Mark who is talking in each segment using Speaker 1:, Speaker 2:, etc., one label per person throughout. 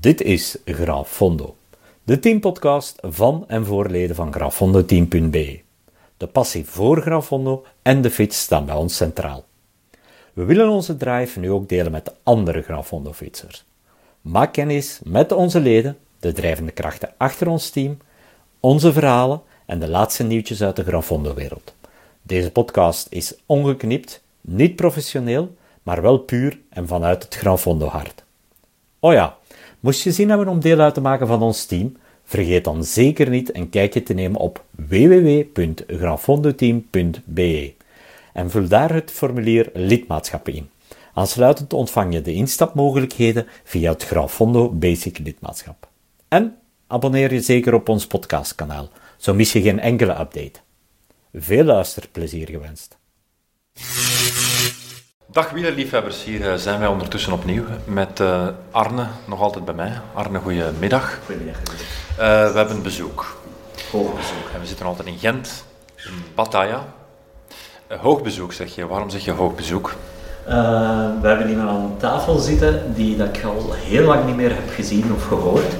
Speaker 1: Dit is Grafondo, de teampodcast van en voor leden van grafondoteam.be. De passie voor Grafondo en de fiets staan bij ons centraal. We willen onze drive nu ook delen met de andere Grafondo-fietsers. Maak kennis met onze leden, de drijvende krachten achter ons team, onze verhalen en de laatste nieuwtjes uit de Grafondo-wereld. Deze podcast is ongeknipt, niet professioneel, maar wel puur en vanuit het Grafondo-hart. Oh ja, moest je zin hebben om deel uit te maken van ons team? Vergeet dan zeker niet een kijkje te nemen op www.grafondoteam.be en vul daar het formulier lidmaatschappen in. Aansluitend ontvang je de instapmogelijkheden via het Grafondo Basic lidmaatschap. En abonneer je zeker op ons podcastkanaal, zo mis je geen enkele update. Veel luisterplezier gewenst.
Speaker 2: Dag wielerliefhebbers, hier eh, zijn wij ondertussen opnieuw met uh, Arne, nog altijd bij mij. Arne, goedemiddag.
Speaker 3: Goedemiddag.
Speaker 2: Uh, we hebben bezoek.
Speaker 3: Hoog bezoek.
Speaker 2: En we zitten altijd in Gent, in Bataya. hoog bezoek zeg je, waarom zeg je hoog bezoek?
Speaker 3: we hebben iemand aan tafel zitten die dat ik al heel lang niet meer heb gezien of gehoord.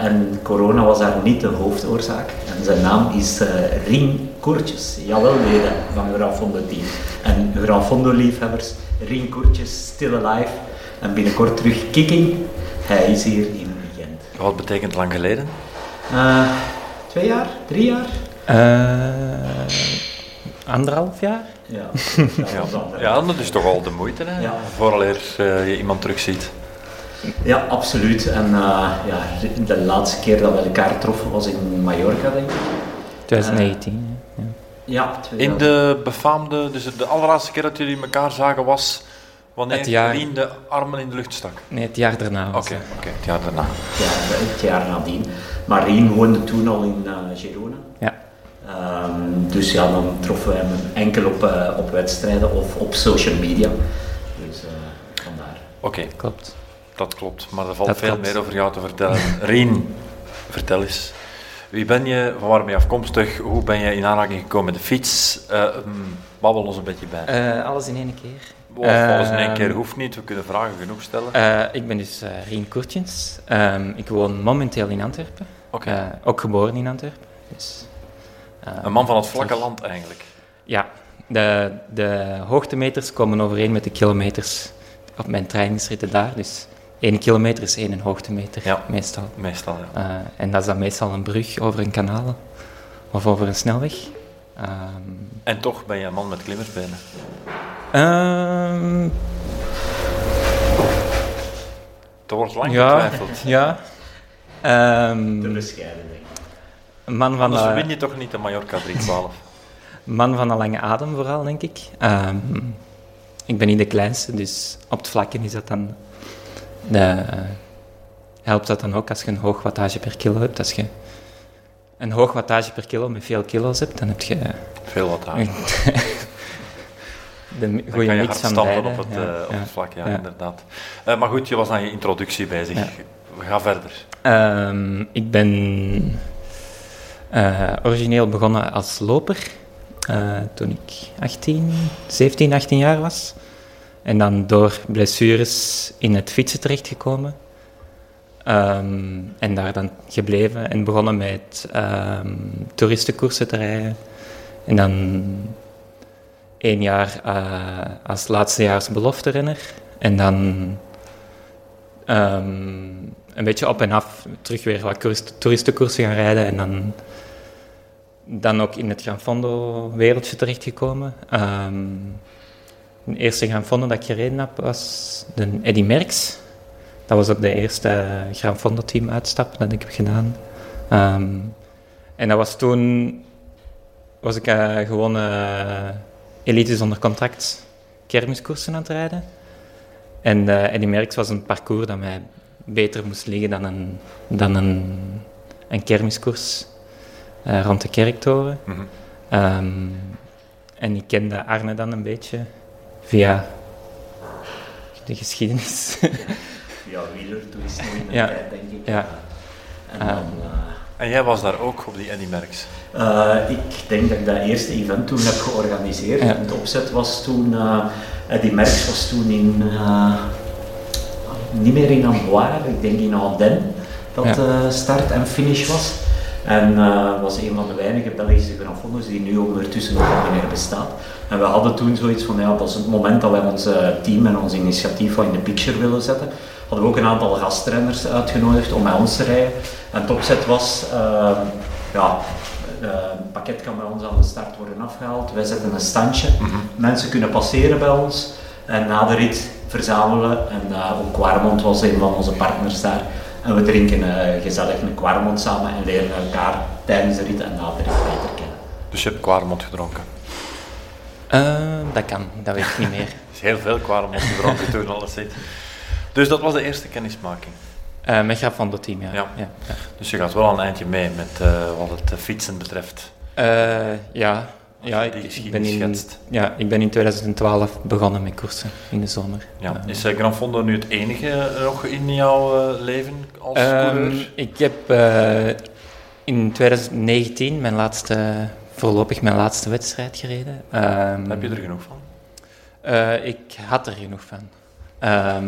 Speaker 3: En corona was daar niet de hoofdoorzaak. En zijn naam is Rien Koertjes. Jawel, leden van Grafondo Team. En Grafondo-liefhebbers, Rien Koertjes, still alive. En binnenkort terug kicking. Hij is hier in Gent.
Speaker 2: Wat betekent lang geleden?
Speaker 3: Uh, twee jaar? Drie jaar?
Speaker 4: Uh, anderhalf jaar?
Speaker 3: Ja,
Speaker 2: ja, ja, dat is toch al de moeite, hè?
Speaker 3: Ja.
Speaker 2: Vooraleer uh, je iemand terugziet.
Speaker 3: Ja, absoluut. En uh, ja, de laatste keer dat we elkaar troffen was in Mallorca, denk ik.
Speaker 4: 2019.
Speaker 3: Uh, ja,
Speaker 2: In de befaamde, dus de allerlaatste keer dat jullie elkaar zagen was wanneer
Speaker 4: het jaar...
Speaker 2: Rien de armen in de lucht stak?
Speaker 4: Nee, het jaar daarna.
Speaker 2: Oké, okay, okay, het jaar daarna.
Speaker 3: Ja, het jaar nadien. Maar Rien woonde toen al in uh, Girona.
Speaker 4: Ja.
Speaker 3: Um, dus ja, dan troffen we hem enkel op, uh, op wedstrijden of op social media. Dus uh, vandaar.
Speaker 2: Oké.
Speaker 4: Okay. Klopt.
Speaker 2: Dat klopt, maar er valt
Speaker 4: dat
Speaker 2: veel
Speaker 4: klopt.
Speaker 2: meer over jou te vertellen. Rien, vertel eens. Wie ben je? Van waar ben je afkomstig? Hoe ben je in aanraking gekomen met de fiets? Uh, babbel ons een beetje bij.
Speaker 4: Uh, alles in één keer.
Speaker 2: Of alles in één keer hoeft niet, we kunnen vragen genoeg stellen.
Speaker 4: Uh, ik ben dus uh, Rien Koertjens. Um, ik woon momenteel in Antwerpen.
Speaker 2: Okay.
Speaker 4: Uh, ook geboren in Antwerpen. Dus,
Speaker 2: een man van het vlakke terug. land eigenlijk.
Speaker 4: Ja, de, de hoogtemeters komen overeen met de kilometers op mijn trainingsritten daar. Dus 1 kilometer is één hoogtemeter,
Speaker 2: ja,
Speaker 4: meestal.
Speaker 2: Meestal, ja.
Speaker 4: Uh, en dat is dan meestal een brug over een kanaal of over een snelweg. Um,
Speaker 2: en toch ben je een man met klimmersbenen?
Speaker 4: Um,
Speaker 2: er wordt lang
Speaker 4: ja,
Speaker 2: getwijfeld.
Speaker 4: Ja. Um,
Speaker 3: de bescheiden, denk ik.
Speaker 4: Een man van
Speaker 2: Anders
Speaker 4: de,
Speaker 2: win je toch niet de Mallorca 312?
Speaker 4: man van een lange adem vooral, denk ik. Um, ik ben niet de kleinste, dus op het vlakken is dat dan... De, helpt dat dan ook als je een hoog wattage per kilo hebt. Als je een hoog wattage per kilo met veel kilo's hebt, dan heb je...
Speaker 2: Veel wattage.
Speaker 4: de goede mix van beide.
Speaker 2: op het,
Speaker 4: ja,
Speaker 2: uh, op
Speaker 4: ja,
Speaker 2: het vlak, ja,
Speaker 4: ja.
Speaker 2: inderdaad. Uh, maar goed, je was aan je introductie bezig.
Speaker 4: Ja.
Speaker 2: We gaan verder.
Speaker 4: Um, ik ben uh, origineel begonnen als loper toen ik 18, 17, 18 jaar was. En dan door blessures in het fietsen terechtgekomen. Um, en daar dan gebleven en begonnen met um, toeristenkoersen te rijden. En dan één jaar uh, als laatstejaars belofterenner. En dan um, een beetje op en af terug weer wat toeristenkoersen gaan rijden. En dan, dan ook in het Gran Fondo wereldje terechtgekomen. De eerste Gran Fondo dat ik gereden heb was de Eddy Merckx. Dat was ook de eerste Gran Fondo team uitstap dat ik heb gedaan. Um, en dat was toen, was ik uh, gewoon uh, elite zonder contract kermiskoersen aan het rijden. En uh, Eddy Merckx was een parcours dat mij beter moest liggen dan een, dan een, een kermiskoers rond de kerktoren.
Speaker 2: Mm -hmm.
Speaker 4: um, en ik kende Arne dan een beetje via de geschiedenis.
Speaker 3: ja, wielertoeristen in de
Speaker 4: ja.
Speaker 3: tijd, denk ik.
Speaker 4: Ja.
Speaker 3: En, dan, uh,
Speaker 2: en jij was daar ook op die Eddy Merckx?
Speaker 3: Uh, ik denk dat ik dat eerste event toen heb georganiseerd.
Speaker 4: Ja.
Speaker 3: Het opzet was toen, uh, Eddy Merckx was toen in, niet meer in Amboire, ik denk in Andenne dat
Speaker 4: Ja.
Speaker 3: de start en finish was. En eh, was een van de weinige Belgische Grand Fondo's die nu ondertussen nog al meer bestaat. En we hadden toen zoiets van, ja, dat is het moment dat wij ons team en ons initiatief in de picture willen zetten. Hadden we ook een aantal gastrenners uitgenodigd om met ons te rijden. En het opzet was, ehm, ja, eh, een pakket kan bij ons aan de start worden afgehaald. Wij zetten een standje. Mensen kunnen passeren bij ons en na de rit verzamelen. En eh, ook Quarmont was een van onze partners daar. En we drinken eh, gezellig een Quarmont samen en leren elkaar tijdens de rit en na de rit beter kennen.
Speaker 2: Dus je hebt Quaremont gedronken.
Speaker 4: Eh, dat kan, dat weet ik niet meer.
Speaker 2: Er is heel veel Quaremont gedronken toen alles zit. Dus dat was de eerste kennismaking.
Speaker 4: Eh met Graf van het team, ja.
Speaker 2: Ja.
Speaker 4: ja. ja.
Speaker 2: Dus je gaat wel een eindje mee met eh, wat het fietsen betreft.
Speaker 4: Eh, ja. Ja, ik, ben in,
Speaker 2: schetst.
Speaker 4: ja, ik ben in 2012 begonnen met koersen in de zomer.
Speaker 2: Ja. Is eh, Gran Fondo nu het enige eh, nog in jouw eh, leven als coureur?
Speaker 4: ik heb in 2019 mijn laatste, voorlopig mijn laatste wedstrijd gereden. Ehm,
Speaker 2: Heb je er genoeg van?
Speaker 4: ik had er genoeg van. Ehm,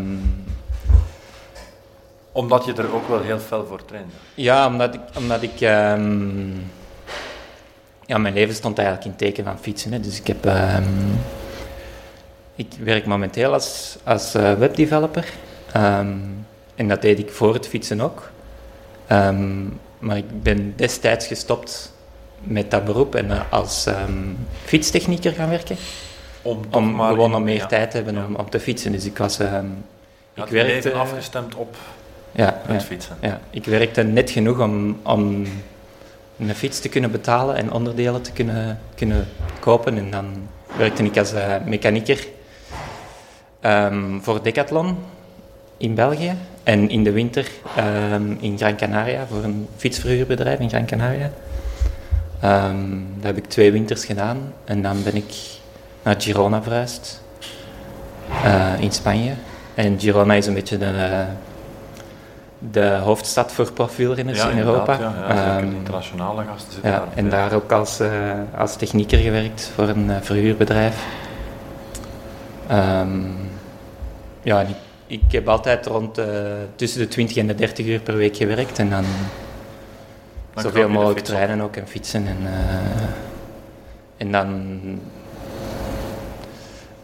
Speaker 2: Omdat je er ook wel heel fel voor trainde.
Speaker 4: ja, omdat ik, omdat ik ja, mijn leven stond eigenlijk in het teken van fietsen. Hè. Dus ik heb, ehm, ik werk momenteel als, als eh, webdeveloper. Ehm, en dat deed ik voor het fietsen ook. Ehm, maar ik ben destijds gestopt met dat beroep en eh, als fietstechnieker gaan werken.
Speaker 2: Om,
Speaker 4: Om gewoon om meer
Speaker 2: ja.
Speaker 4: tijd te hebben
Speaker 2: Ja.
Speaker 4: om, om te fietsen. Dus ik was...
Speaker 2: had
Speaker 4: ik werkte...
Speaker 2: afgestemd op
Speaker 4: ja,
Speaker 2: het
Speaker 4: ja.
Speaker 2: fietsen.
Speaker 4: Ja, ik werkte net genoeg om, om een fiets te kunnen betalen en onderdelen te kunnen, kunnen kopen. En dan werkte ik als eh, mechanieker ehm, voor Decathlon in België. En in de winter ehm, in Gran Canaria voor een fietsverhuurbedrijf in Gran Canaria. Ehm, dat heb ik twee winters gedaan. En dan ben ik naar Girona verhuisd. eh, in Spanje. En Girona is een beetje de, eh, de hoofdstad voor profielrenners
Speaker 2: Ja,
Speaker 4: in Europa.
Speaker 2: Ja, ja, zeker
Speaker 4: Ehm,
Speaker 2: internationale gasten zitten
Speaker 4: ja,
Speaker 2: daar.
Speaker 4: en daar ook als, eh, als technieker gewerkt voor een eh, verhuurbedrijf. Ehm, ja, ik, ik heb altijd rond eh, tussen de 20 en de 30 uur per week gewerkt en dan, zoveel mogelijk trainen ook en fietsen. En, en dan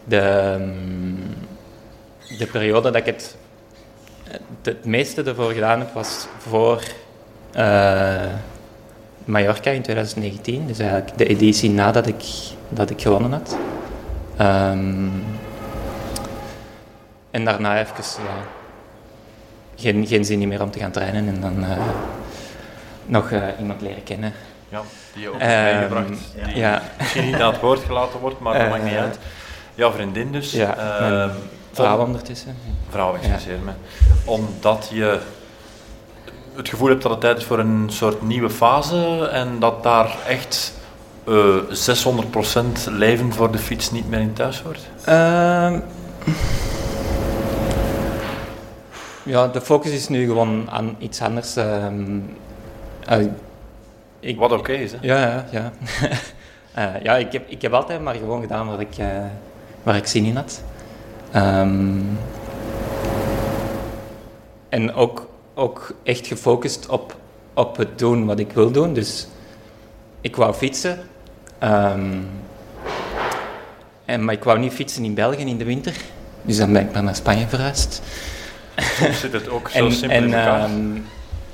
Speaker 4: de, ehm, de periode dat ik het, het, meeste ervoor gedaan heb was voor eh, Mallorca in 2019. Dus eigenlijk de editie nadat ik, dat ik gewonnen had. Ehm, en daarna even ja, geen, geen zin meer om te gaan trainen en dan eh, nog eh, iemand leren kennen.
Speaker 2: Ja, die je ook
Speaker 4: Ehm,
Speaker 2: hebt meegebracht. Die
Speaker 4: ja.
Speaker 2: misschien niet aan het woord gelaten wordt, maar dat maakt niet uit. Jouw vriendin dus.
Speaker 4: Ja,
Speaker 2: ehm,
Speaker 4: mijn vrouw
Speaker 2: om-
Speaker 4: ondertussen.
Speaker 2: Vrouw, excuseer me. Omdat je het gevoel hebt dat het tijd is voor een soort nieuwe fase en dat daar echt eh 600% leven voor de fiets niet meer in thuis hoort?
Speaker 4: Ehm, ja, de focus is nu gewoon aan iets anders. ehm. Eh, ik,
Speaker 2: Wat oké is, hè?
Speaker 4: Ja, ja, ja. Eh, ja, ik heb, ik heb altijd maar gewoon gedaan wat ik, eh, waar ik zin in had. Ehm, en ook, ook echt gefocust op, op het doen wat ik wil doen. Dus ik wou fietsen. Ehm, en, maar ik wou niet fietsen in België in de winter. Dus dan ben ik maar naar Spanje verhuisd.
Speaker 2: Soms zit het ook zo
Speaker 4: En,
Speaker 2: simpel in
Speaker 4: en
Speaker 2: elkaar.
Speaker 4: ehm,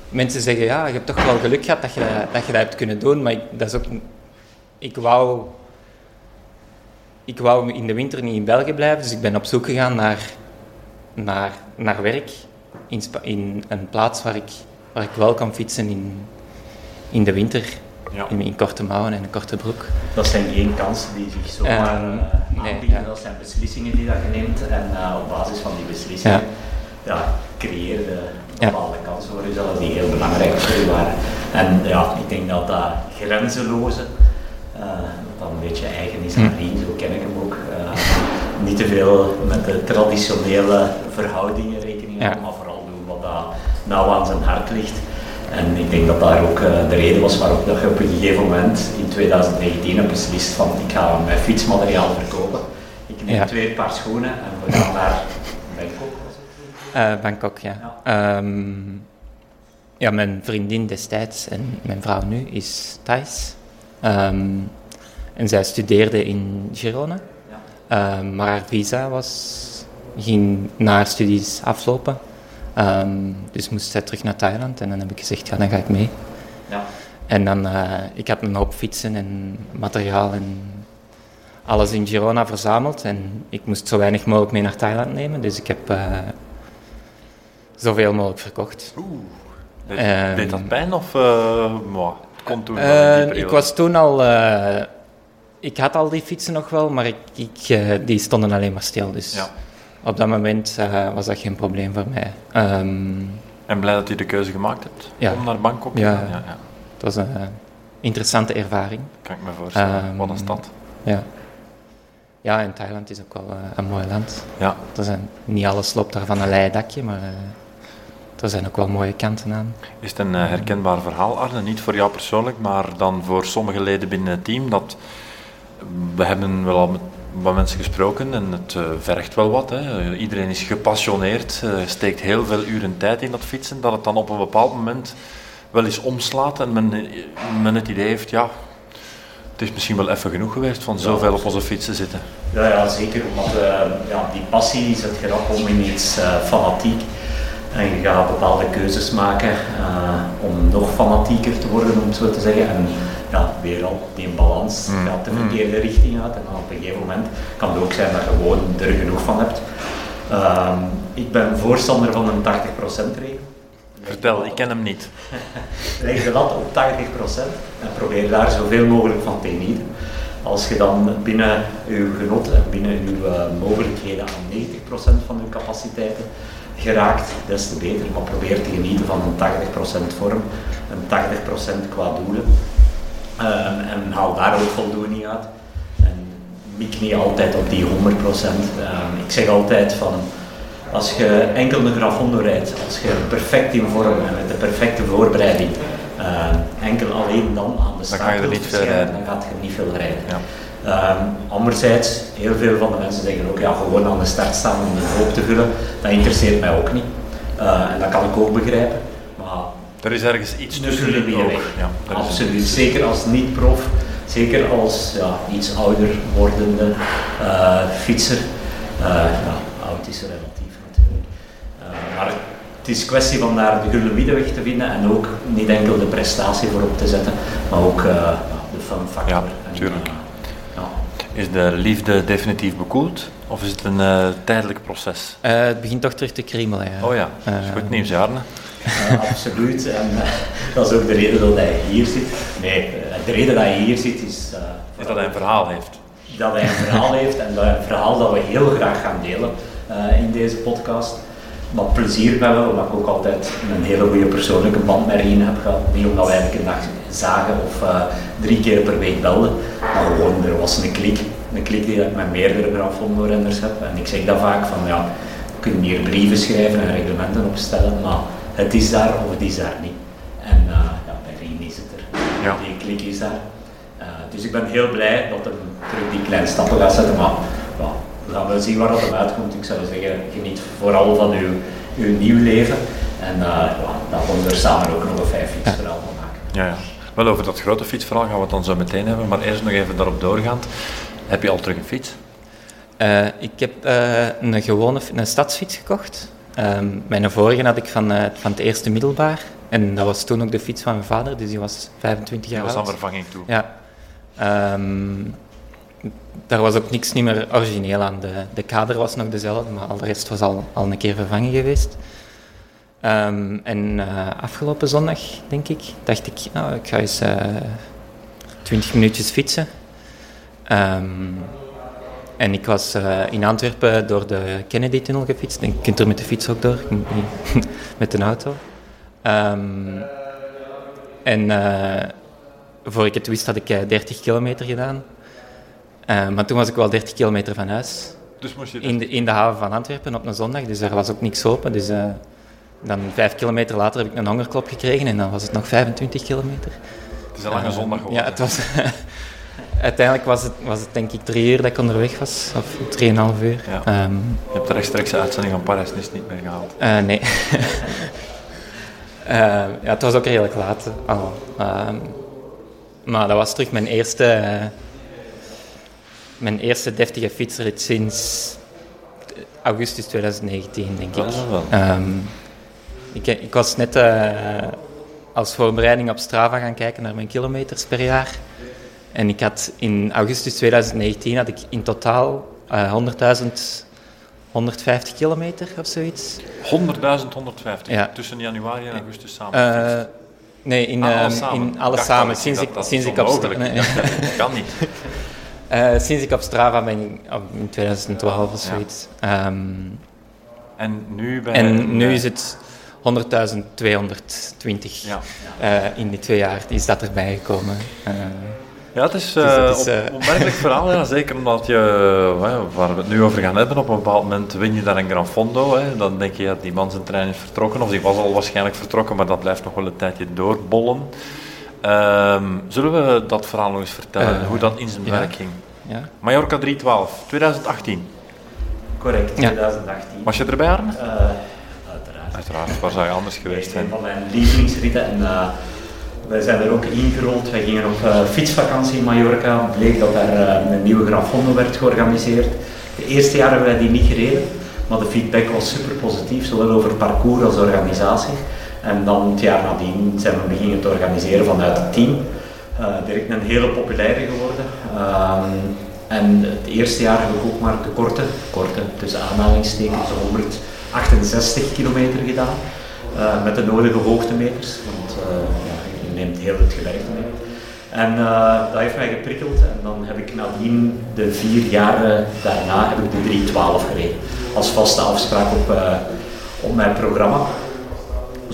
Speaker 4: mensen zeggen, ja, je hebt toch wel geluk gehad dat je dat, je dat hebt kunnen doen, maar ik, dat is ook... Ik wou... Ik wou in de winter niet in België blijven, dus ik ben op zoek gegaan naar, naar, naar werk in, in een plaats waar ik, waar ik wel kan fietsen in, in de winter,
Speaker 2: ja.
Speaker 4: in, in korte mouwen en een korte broek.
Speaker 3: Dat zijn geen kansen die zich zomaar
Speaker 4: nee,
Speaker 3: aanbieden.
Speaker 4: ja.
Speaker 3: Dat zijn beslissingen die dat je neemt. En eh, op basis van die beslissingen ja. creëer je
Speaker 4: Ja.
Speaker 3: bepaalde kansen voor jezelf die heel belangrijk voor je waren. En ja, ik denk dat dat grenzeloze, een beetje eigen is aan
Speaker 4: Hm.
Speaker 3: Rien, zo ken ik hem ook. eh, niet te veel met de traditionele verhoudingen rekening
Speaker 4: Ja.
Speaker 3: houden, maar vooral doen wat dat nauw aan zijn hart ligt. En ik denk dat daar ook eh, de reden was waarop dat je op een gegeven moment in 2019 hebt beslist van ik ga mijn fietsmateriaal verkopen. Ik neem
Speaker 4: Ja.
Speaker 3: twee paar schoenen en we gaan naar Bangkok.
Speaker 4: Eh, Bangkok, ja. Ehm, ja, mijn vriendin destijds en mijn vrouw nu is Thais. Ehm, en zij studeerde in Girona. Ehm, maar haar visa was, ging na haar studies aflopen. Ehm, dus moest zij terug naar Thailand. En dan heb ik gezegd, ja, dan ga ik mee.
Speaker 3: Ja.
Speaker 4: En dan, eh, ik had een hoop fietsen en materiaal en alles in Girona verzameld. En ik moest zo weinig mogelijk mee naar Thailand nemen. Dus ik heb eh, zoveel mogelijk verkocht.
Speaker 2: Oeh. Deed,
Speaker 4: Ehm,
Speaker 2: deed dat pijn of... eh moi, het kon toen
Speaker 4: ik was toen al... ik had al die fietsen nog wel, maar ik, ik, eh, die stonden alleen maar stil. Dus
Speaker 2: Ja.
Speaker 4: op dat moment eh, was dat geen probleem voor mij. Ehm,
Speaker 2: En blij dat je de keuze gemaakt hebt
Speaker 4: Ja.
Speaker 2: om naar Bangkok te
Speaker 4: Ja.
Speaker 2: gaan. Ja, ja.
Speaker 4: het was een interessante ervaring.
Speaker 2: Kan ik me voorstellen.
Speaker 4: Ehm,
Speaker 2: Wat een stad.
Speaker 4: Ja. ja, en Thailand is ook wel eh, een mooi land.
Speaker 2: Ja.
Speaker 4: Er zijn, niet alles loopt daar van een leien dakje, maar er zijn ook wel mooie kanten aan.
Speaker 2: Is het een herkenbaar verhaal, Arne? Niet voor jou persoonlijk, maar dan voor sommige leden binnen het team. Dat, we hebben wel al met wat mensen gesproken en het eh, vergt wel wat. Hè. Iedereen is gepassioneerd, eh, steekt heel veel uren tijd in dat fietsen. Dat het dan op een bepaald moment wel eens omslaat en men, eh, men het idee heeft, ja, het is misschien wel even genoeg geweest van zoveel op onze fietsen zitten.
Speaker 3: Ja, ja zeker. Want ja, die passie zet je rap om in iets fanatiek. En je gaat bepaalde keuzes maken eh, om nog fanatieker te worden, om het zo te zeggen. En ja, weer al, die balans
Speaker 2: Mm.
Speaker 3: gaat de verkeerde richting uit. En dan op een gegeven moment kan het ook zijn dat je gewoon er genoeg van hebt. Ehm, ik ben voorstander van een 80% regel.
Speaker 2: Vertel, ik ken hem niet.
Speaker 3: Leg de lat op 80% en probeer daar zoveel mogelijk van te genieten. Als je dan binnen je genot en binnen je eh, mogelijkheden aan 90% van je capaciteiten geraakt, des te beter. Maar probeer te genieten van een 80% vorm, een 80% qua doelen. Ehm, en haal daar ook voldoening uit. En mik niet altijd op die 100%. Ehm, ik zeg altijd van, als je enkel een Grafondo rijdt, als je perfect in vorm en met de perfecte voorbereiding, eh, enkel alleen dan aan de start dan gaat je niet veel rijden.
Speaker 2: Ja.
Speaker 3: Ehm, anderzijds, heel veel van de mensen zeggen ook, ja, gewoon aan de start staan om de hoop te vullen, dat interesseert mij ook niet. Eh, en dat kan ik ook begrijpen. Maar
Speaker 2: Er is ergens iets tussen
Speaker 3: jullie
Speaker 2: ook. Ja,
Speaker 3: Absoluut,
Speaker 2: iets-
Speaker 3: zeker als niet-prof, zeker als ja, iets ouder wordende eh, fietser. Eh, ja, oud is relatief natuurlijk. Maar het is kwestie van daar de gulden middenweg te vinden en ook niet enkel de prestatie voorop te zetten, maar ook de fun factor.
Speaker 2: Ja, tuurlijk. Is de liefde definitief bekoeld of is het een eh, tijdelijk proces?
Speaker 4: Eh, het begint toch terug te kriemelen. Ja.
Speaker 2: Oh ja, dat is goed
Speaker 4: Ehm,
Speaker 2: nieuws, Arne.
Speaker 3: Eh, absoluut. En eh, dat is ook de reden dat hij hier zit. Nee, eh, de reden dat hij hier zit is... eh,
Speaker 2: Is dat hij een verhaal heeft?
Speaker 3: dat hij een verhaal heeft en dat een verhaal dat we heel graag gaan delen eh, in deze podcast. Maar plezier wel, omdat ik ook altijd een hele goede persoonlijke band met Rien heb gehad. Niet omdat wij elke dag zagen of eh, drie keer per week belden, maar gewoon er was een klik. Een klik die ik met meerdere Grafondo-renners heb. En ik zeg dat vaak van ja, we kunnen hier brieven schrijven en reglementen opstellen, maar het is daar of het is daar niet. En eh, ja, bij Rien is het er.
Speaker 2: Ja.
Speaker 3: Die klik is daar. Eh, dus ik ben heel blij dat hij terug die kleine stappen gaat zetten, maar we gaan wel zien waar dat hem uitkomt. Ik zou zeggen, geniet vooral van uw, uw nieuw leven en uh, ja, laten we er samen ook nog een vijf fietsverhaal van maken.
Speaker 2: Ja, ja. Wel, over dat grote fietsverhaal gaan we het dan zo meteen hebben, maar eerst nog even daarop doorgaand. Heb je al terug een fiets?
Speaker 4: Eh, ik heb eh, een gewone een stadsfiets gekocht. Ehm, mijn vorige had ik van, eh, van het eerste middelbaar. En dat was toen ook de fiets van mijn vader, dus die was 25
Speaker 2: Die
Speaker 4: jaar
Speaker 2: was aan
Speaker 4: oud.
Speaker 2: vervanging toe.
Speaker 4: Ja. Ehm, daar was ook niks niet meer origineel aan. De, de kader was nog dezelfde, maar al de rest was al, al een keer vervangen geweest. Ehm, en eh, afgelopen zondag, denk ik, dacht ik, nou, ik ga eens eh 20 minuutjes fietsen. Ehm, en ik was eh, in Antwerpen door de Kennedy-tunnel gefietst. En je kunt er met de fiets ook door, met een auto. Ehm, en voor ik het wist had ik eh, 30 kilometer gedaan. Eh, maar toen was ik wel 30 kilometer van huis.
Speaker 2: Dus moest je
Speaker 4: In de, in de haven van Antwerpen op een zondag, dus daar was ook niks open. Dus eh, dan vijf kilometer later heb ik een hongerklop gekregen en dan was het nog 25 kilometer.
Speaker 2: Het is een lange zondag geworden.
Speaker 4: Ja, het was... uiteindelijk was het, was het denk ik drie uur dat ik onderweg was, of drieënhalf uur.
Speaker 2: Ja.
Speaker 4: Ehm,
Speaker 2: Je hebt de rechtstreekse uitzending van Parijs niet meer gehaald.
Speaker 4: eh, nee. Eh, ja, het was ook redelijk laat. al. Ehm, maar dat was terug mijn eerste, eh, mijn eerste deftige fietsrit sinds augustus 2019, denk ik.
Speaker 2: Wel.
Speaker 4: Ehm, ik, ik was net eh, als voorbereiding op Strava gaan kijken naar mijn kilometers per jaar. En ik had in augustus 2019 had ik in totaal eh 100.000 150 kilometer of zoiets.
Speaker 2: 100.000, 150.
Speaker 4: Ja.
Speaker 2: Tussen januari en augustus samen.
Speaker 4: Eh, nee, in,
Speaker 2: Ah,
Speaker 4: ehm,
Speaker 2: alles samen.
Speaker 4: in alles samen. Sinds
Speaker 2: dat-
Speaker 4: ik,
Speaker 2: dat
Speaker 4: sinds ik op nee.
Speaker 2: Dat kan niet.
Speaker 4: Eh, sinds ik op Strava ben, in 2012 of
Speaker 2: Ja.
Speaker 4: zoiets. Ehm,
Speaker 2: En nu bij...
Speaker 4: en nu is het 100.220
Speaker 2: Ja.
Speaker 4: eh, in die twee jaar is dat erbij gekomen. Eh,
Speaker 2: Ja, het is,
Speaker 4: Dus het is,
Speaker 2: op- opmerkelijk verhaal, ja. zeker omdat je, waar we het nu over gaan hebben, op een bepaald moment win je daar een Gran Fondo. Hè. Dan denk je, ja, die man zijn trein is vertrokken, of die was al waarschijnlijk vertrokken, maar dat blijft nog wel een tijdje doorbollen. Ehm, zullen we dat verhaal nog eens vertellen,
Speaker 4: Eh,
Speaker 2: hoe dat in zijn
Speaker 4: ja.
Speaker 2: werk ging?
Speaker 4: ja.
Speaker 2: Mallorca 312, 2018.
Speaker 3: Correct,
Speaker 4: Ja.
Speaker 3: 2018.
Speaker 2: Was je erbij, Arne?
Speaker 3: Eh, uiteraard.
Speaker 2: Uiteraard, waar zou je anders geweest
Speaker 3: Een
Speaker 2: zijn?
Speaker 3: van mijn lievelingsritten. En uh, wij zijn er ook ingerold. Wij gingen op uh, fietsvakantie in Mallorca. Bleek dat daar uh, een nieuwe Gran Fondo werd georganiseerd. De eerste jaren hebben wij die niet gereden. Maar de feedback was super positief, zowel over parcours als organisatie. En dan het jaar nadien zijn we beginnen te organiseren vanuit het team. Uh, direct een hele populaire geworden. Um, en het eerste jaar heb ik ook maar de korte, korte tussen aanhalingstekens, 168 kilometer gedaan. Uh, met de nodige hoogtemeters, want uh, ja, je neemt heel het gewerkte mee. En dat heeft mij geprikkeld en dan heb ik nadien de vier jaren daarna heb ik de 312 gereden. Als vaste afspraak op, op mijn programma.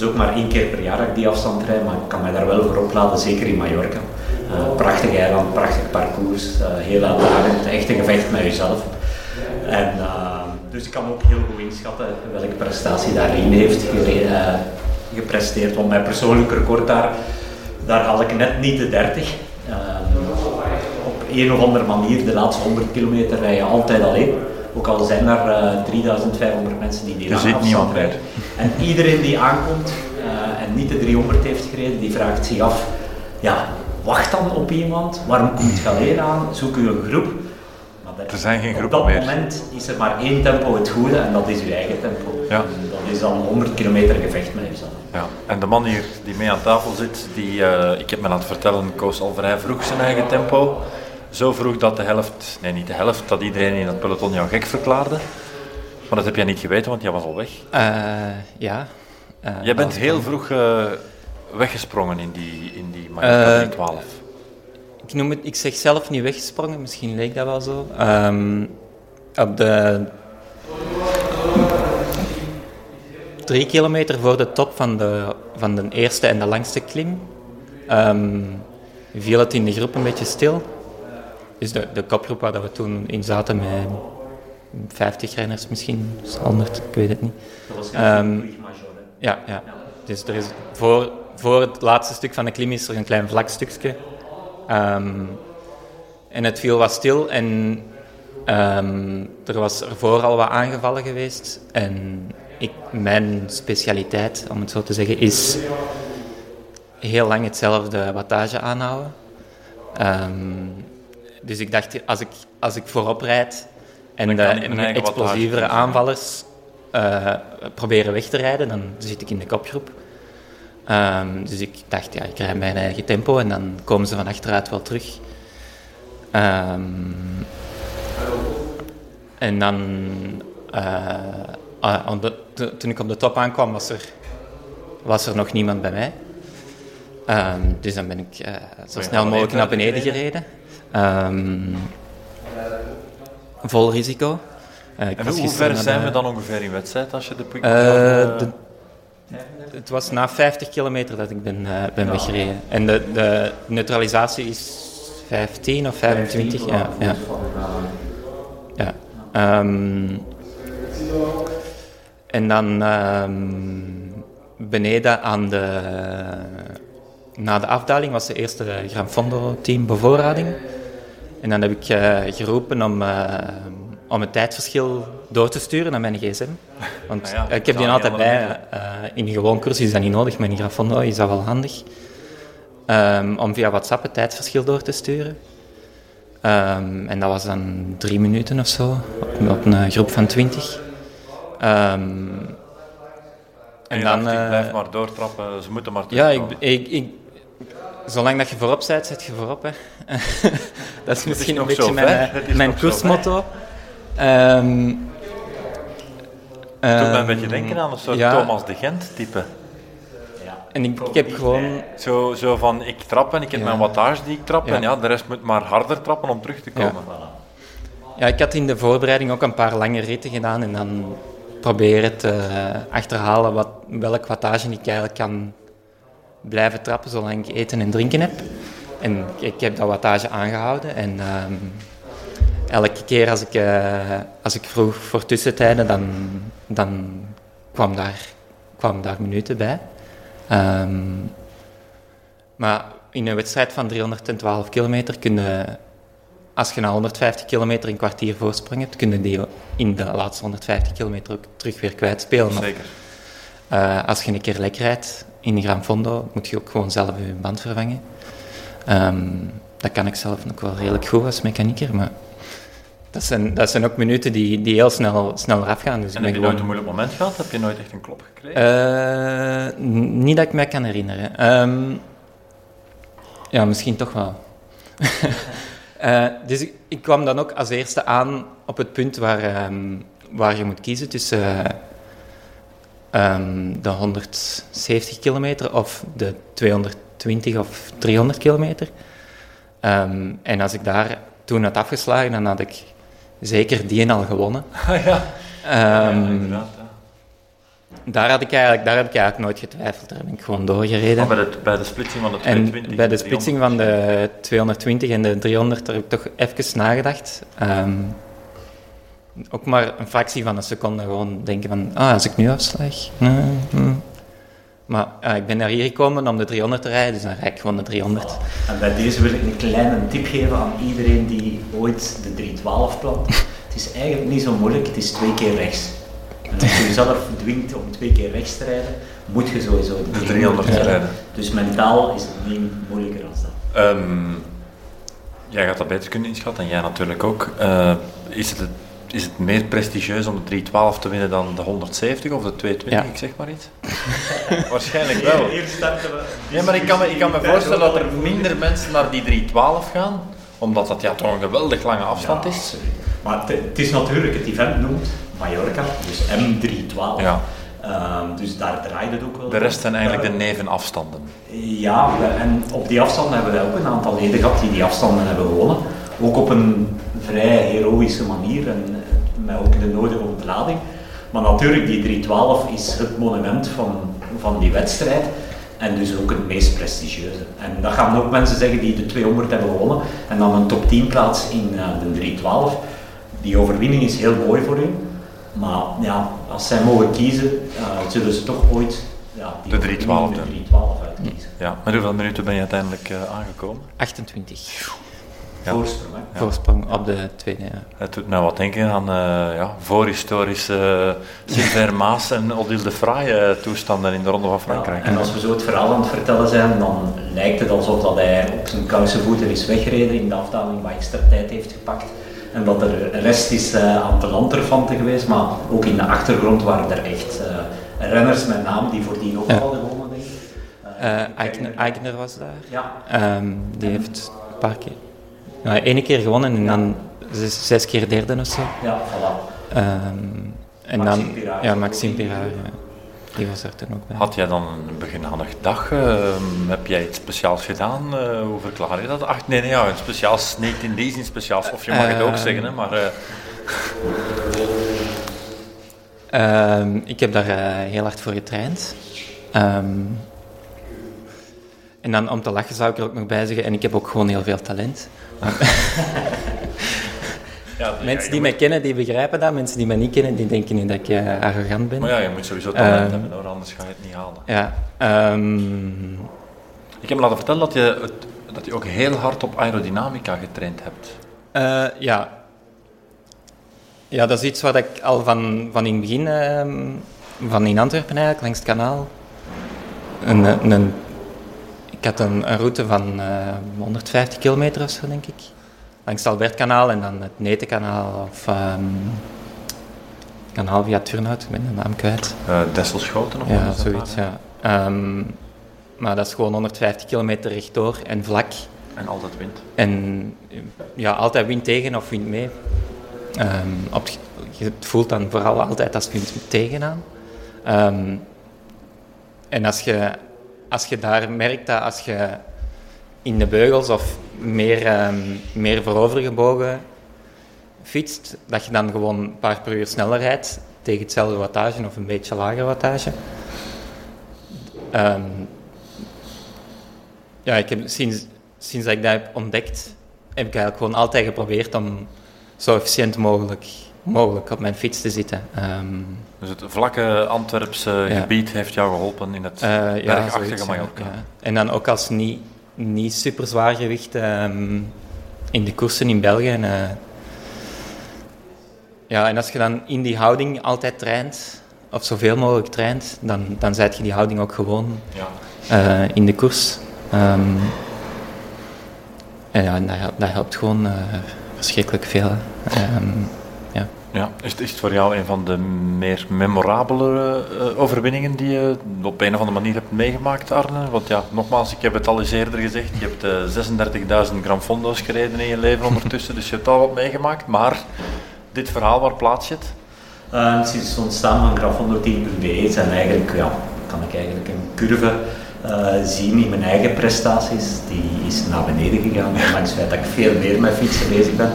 Speaker 3: Dus ook maar één keer per jaar dat ik die afstand rijd, maar ik kan mij daar wel voor opladen, zeker in Mallorca. Uh, prachtig eiland, prachtig parcours, uh, heel uitdagend, echt een gevecht met jezelf. En, uh, dus ik kan ook heel goed inschatten welke prestatie daarin heeft gepresteerd. Want mijn persoonlijk record daar, daar haal ik net niet de 30. op een of andere manier, de laatste 100 kilometer rij je altijd alleen. Ook al zijn er 3500 mensen die die
Speaker 2: er zit niemand bij.
Speaker 3: En iedereen die aankomt en niet de 300 heeft gereden, die vraagt zich af, ja, wacht dan op iemand, waarom komt je alleen aan, zoek u een groep.
Speaker 2: Maar er zijn geen groepen
Speaker 3: meer. Op
Speaker 2: meer.
Speaker 3: dat moment is er maar één tempo het goede en dat is uw eigen tempo.
Speaker 2: Ja.
Speaker 3: Dat is dan 100 kilometer gevecht met jezelf.
Speaker 2: Ja. En de man hier die mee aan tafel zit, die, uh, ik heb me laten vertellen, koos al vrij vroeg zijn eigen tempo. Zo vroeg dat de helft, nee niet de helft, dat iedereen in het peloton jou gek verklaarde. Maar dat heb jij niet geweten, want jij was al weg.
Speaker 4: Uh, ja.
Speaker 2: Uh, jij bent heel vroeg uh, weggesprongen in die, in die Mallorca 12.
Speaker 4: Ik, noem het, ik zeg zelf niet weggesprongen, misschien leek dat wel zo. Um, op de drie kilometer voor de top van de, van de eerste en de langste klim um, viel het in de groep een beetje stil. Dus de, de kopgroep waar we toen in zaten met 50 renners misschien, 100, ik weet het niet.
Speaker 3: Dat was geen um,
Speaker 4: ja, ja. Dus er is voor, voor het laatste stuk van de klim is er een klein vlak stukje. Um, en het viel wat stil en um, er was ervoor al wat aangevallen geweest. En ik, mijn specialiteit, om het zo te zeggen, is heel lang hetzelfde wattage aanhouden. Um, dus ik dacht, als ik, als ik voorop rijd en de explosievere aanvallers uh, proberen weg te rijden, dan zit ik in de kopgroep. Um, dus ik dacht, ja, ik rijd mijn eigen tempo en dan komen ze van achteruit wel terug. Um, en dan, uh, uh, de, toen ik op de top aankwam, was er, was er nog niemand bij mij. Um, dus dan ben ik uh, zo snel mogelijk naar beneden gereden. Vol risico.
Speaker 2: Uh, en hoe ver zijn de... we dan ongeveer in wedstrijd als je de
Speaker 4: uh, de, Het was na 50 kilometer dat ik ben, uh, ben ja. weggereden. En de, de, neutralisatie is 15 of 25. 15, ja, ja. ja. Um, en dan um, beneden aan de... Na de afdaling was de eerste Gran Fondo team bevoorrading. En dan heb ik eh, geroepen om, eh, om het tijdverschil door te sturen naar mijn gsm. Want
Speaker 2: Ah ja,
Speaker 4: ik heb die altijd bij. eh, in een gewoon cursus is dat niet nodig, maar in grafondo is dat wel handig. Ehm, om via WhatsApp het tijdverschil door te sturen. Ehm, en dat was dan drie minuten of zo, op, op een groep van twintig. Ehm,
Speaker 2: En,
Speaker 4: dan...
Speaker 2: dacht, ik blijf maar doortrappen, ze moeten maar
Speaker 4: ja, ik, ik, zolang dat je voorop bent, zit je voorop. Hè. dat is misschien een
Speaker 2: nog
Speaker 4: beetje
Speaker 2: zo
Speaker 4: mijn, eh, mijn koersmotto. Ehm
Speaker 2: Doet mij een
Speaker 4: ehm,
Speaker 2: beetje denken aan een soort
Speaker 4: ja.
Speaker 2: Thomas de Gent type.
Speaker 3: Ja.
Speaker 4: En ik, ik heb gewoon...
Speaker 2: Zo, zo van, ik trap en ik heb
Speaker 4: Ja.
Speaker 2: mijn wattage die ik trap
Speaker 4: Ja.
Speaker 2: en ja, de rest moet maar harder trappen om terug te komen.
Speaker 4: Ja, ik had in de voorbereiding ook een paar lange ritten gedaan en dan proberen te achterhalen wat, welk wattage ik eigenlijk kan blijven trappen zolang ik eten en drinken heb. En ik heb dat wattage aangehouden en ehm, elke keer als ik, eh, als ik vroeg voor tussentijden, dan, dan kwam, daar, kwam daar minuten bij. Ehm, maar in een wedstrijd van 312 kilometer kun je als je na 150 kilometer een kwartier voorsprong hebt, kun je die in de laatste 150 kilometer ook terug weer kwijtspelen.
Speaker 2: Zeker.
Speaker 4: eh, als je een keer lek rijdt in de Gran Fondo, moet je ook gewoon zelf je band vervangen. Ehm, dat kan ik zelf ook wel redelijk goed als mechanieker, maar dat zijn, dat zijn ook minuten die, die heel snel, snel eraf gaan. Dus
Speaker 2: En
Speaker 4: ik
Speaker 2: heb je nooit een moeilijk moment gehad? Heb je nooit echt een klop gekregen?
Speaker 4: Eh, niet dat ik me kan herinneren. Ehm, ja, misschien toch wel. Eh, dus ik, ik kwam dan ook als eerste aan op het punt waar, ehm, waar je moet kiezen tussen eh, ehm, de 170 kilometer of de 220 of 300 kilometer. Ehm, en als ik daar toen had afgeslagen, dan had ik zeker die en al gewonnen.
Speaker 2: Ah, ja.
Speaker 4: Ehm,
Speaker 2: ja.
Speaker 4: daar, had ik eigenlijk, daar heb ik eigenlijk nooit getwijfeld. Daar ben ik gewoon doorgereden.
Speaker 2: Maar bij de, bij de splitsing van de
Speaker 4: En
Speaker 2: 220
Speaker 4: bij de
Speaker 2: en
Speaker 4: splitsing van de 220 en de 300 daar heb ik toch even nagedacht. Ook maar een fractie van een seconde gewoon denken van, ah, als ik nu afslag. nee. Maar ja, ik ben naar hier gekomen om de 300 te rijden, dus dan rijd ik gewoon de 300.
Speaker 3: En bij deze wil ik een kleine tip geven aan iedereen die ooit de 312 plant. Het is eigenlijk niet zo moeilijk, het is twee keer rechts. En als je jezelf dwingt om twee keer rechts te rijden, moet je sowieso
Speaker 2: De 300 rijden.
Speaker 3: Dus mentaal is het niet moeilijker dan dat.
Speaker 2: Ehm, jij gaat dat beter kunnen inschatten en jij natuurlijk ook. Eh, is, het, is het meer prestigieus om de 312 te winnen dan de 170 of de 220,
Speaker 4: Ja.
Speaker 2: ik zeg maar iets? Waarschijnlijk wel.
Speaker 3: Hier starten we.
Speaker 2: Ja, maar ik kan me, ik kan me voorstellen dat er minder mensen naar die 312 gaan, omdat dat ja, toch een geweldig lange afstand
Speaker 3: Ja,
Speaker 2: is.
Speaker 3: Maar het, is natuurlijk, het event noemt Mallorca, dus M312.
Speaker 2: Ja.
Speaker 3: Ehm, dus daar draait het ook wel.
Speaker 2: De rest zijn eigenlijk de
Speaker 3: Ja.
Speaker 2: nevenafstanden.
Speaker 3: Ja, we- en op die afstanden hebben wij ook een aantal leden gehad die die afstanden hebben gewonnen. Ook op een vrij heroïsche manier en eh, met ook de nodige ontlading. Maar natuurlijk, die 312 is het monument van, van die wedstrijd. En dus ook het meest prestigieuze. En dat gaan ook mensen zeggen die de 200 hebben gewonnen. En dan een top 10 plaats in eh, de 312. Die overwinning is heel mooi voor u. Maar ja, als zij mogen kiezen, eh, zullen ze toch ooit ja, die
Speaker 2: De
Speaker 3: overwinning
Speaker 2: 312
Speaker 3: de
Speaker 2: doen.
Speaker 3: 312 uitkiezen.
Speaker 2: Ja, met hoeveel minuten ben je uiteindelijk eh, aangekomen?
Speaker 4: 28
Speaker 2: Ja.
Speaker 3: Voorsprong, hè.
Speaker 4: voorsprong op de tweede. Ja.
Speaker 2: Het doet mij wat denken aan eh ja, voorhistorische uh, Sylvain Maas en Odile de Fraai eh, toestanden in de Ronde van Frankrijk.
Speaker 3: Ja, en als we zo het verhaal aan het vertellen zijn, dan lijkt het alsof dat hij op zijn kousenvoeten is weggereden in de afdaling, wat extra tijd heeft gepakt. En dat er rest is eh, aan de landterfanten geweest, maar ook in de achtergrond waren er echt eh, renners met naam die voordien ook
Speaker 4: Ja.
Speaker 3: hadden gewonnen, denk ik.
Speaker 4: Eh, Eigner was daar.
Speaker 3: Ja,
Speaker 4: Ehm, die heeft een paar keer. Ja, ene keer gewonnen en dan zes, zes keer derde of zo.
Speaker 3: ja, voilà.
Speaker 4: Ehm, en
Speaker 3: Maxime
Speaker 4: dan,
Speaker 3: Pirard
Speaker 4: ja, Maxime ja. die was er toen ook bij.
Speaker 2: Had jij dan een beginhandig dag? eh, heb jij iets speciaals gedaan? Eh, hoe verklaar je dat? Ach, nee, nee, ja, een speciaal sneakt in die zin speciaals. Of je mag het ook
Speaker 4: Eh,
Speaker 2: zeggen, hè, maar... eh,
Speaker 4: Ehm, ik heb daar eh, heel hard voor getraind. Ehm, en dan om te lachen zou ik er ook nog bij zeggen, en ik heb ook gewoon heel veel talent.
Speaker 2: ja,
Speaker 4: Mensen
Speaker 2: ja,
Speaker 4: die mij kennen, die begrijpen dat. Mensen die mij niet kennen, die denken nu dat ik eh, arrogant ben.
Speaker 2: Maar ja, je moet sowieso talent
Speaker 4: Ehm,
Speaker 2: hebben, hoor, anders ga je het niet halen.
Speaker 4: Ja, ehm,
Speaker 2: Ik heb me laten vertellen dat je, het, dat je ook heel hard op aerodynamica getraind hebt.
Speaker 4: Eh, ja. ja, dat is iets wat ik al van, van in het begin, ehm, van in Antwerpen eigenlijk, langs het kanaal, een, een- ik had een, een route van eh, 150 kilometer of zo, denk ik. Langs het Albertkanaal en dan het Netenkanaal of ehm kanaal via Turnhout, ik ben de naam kwijt.
Speaker 2: Eh Desselschoten of
Speaker 4: Ja, zoiets, ja. Ehm, maar dat is gewoon 150 kilometer rechtdoor en vlak.
Speaker 2: En altijd wind.
Speaker 4: En ja, altijd wind tegen of wind mee. Op, het- je voelt dan vooral altijd als wind tegen aan. En als je, als je daar merkt dat als je in de beugels of meer, ehm, meer voorovergebogen fietst, dat je dan gewoon een paar per uur sneller rijdt tegen hetzelfde wattage of een beetje lager wattage. Ehm, ja, ik heb sinds, sinds dat ik dat heb ontdekt, heb ik eigenlijk gewoon altijd geprobeerd om zo efficiënt mogelijk, mogelijk op mijn fiets te zitten. Ehm,
Speaker 2: Dus het vlakke Antwerpse
Speaker 4: Ja.
Speaker 2: gebied heeft jou geholpen in het
Speaker 4: eh, ja,
Speaker 2: bergachtige
Speaker 4: ja,
Speaker 2: Mallorca.
Speaker 4: ja. En dan ook als niet, niet super zwaar gewicht ehm, in de koersen in België. En, eh, ja, en als je dan in die houding altijd traint, of zoveel mogelijk traint, dan, dan zet je die houding ook gewoon
Speaker 2: Ja.
Speaker 4: eh, in de koers. Ehm, en ja, dat, dat helpt gewoon eh, verschrikkelijk veel. Ja.
Speaker 2: Is het, is voor jou een van de meer memorabele eh, overwinningen die je op een of andere manier hebt meegemaakt, Arne? Want ja, nogmaals, ik heb het al eens eerder gezegd, je hebt eh 36.000 gram fondo's gereden in je leven ondertussen, dus je hebt al wat meegemaakt. Maar dit verhaal, waar plaats je het?
Speaker 3: Uh, het ontstaan van grafondotien.be zijn eigenlijk, ja, kan ik eigenlijk een curve eh, zien in mijn eigen prestaties. Die is naar beneden gegaan, ondanks het feit dat ik veel meer met fietsen bezig ben.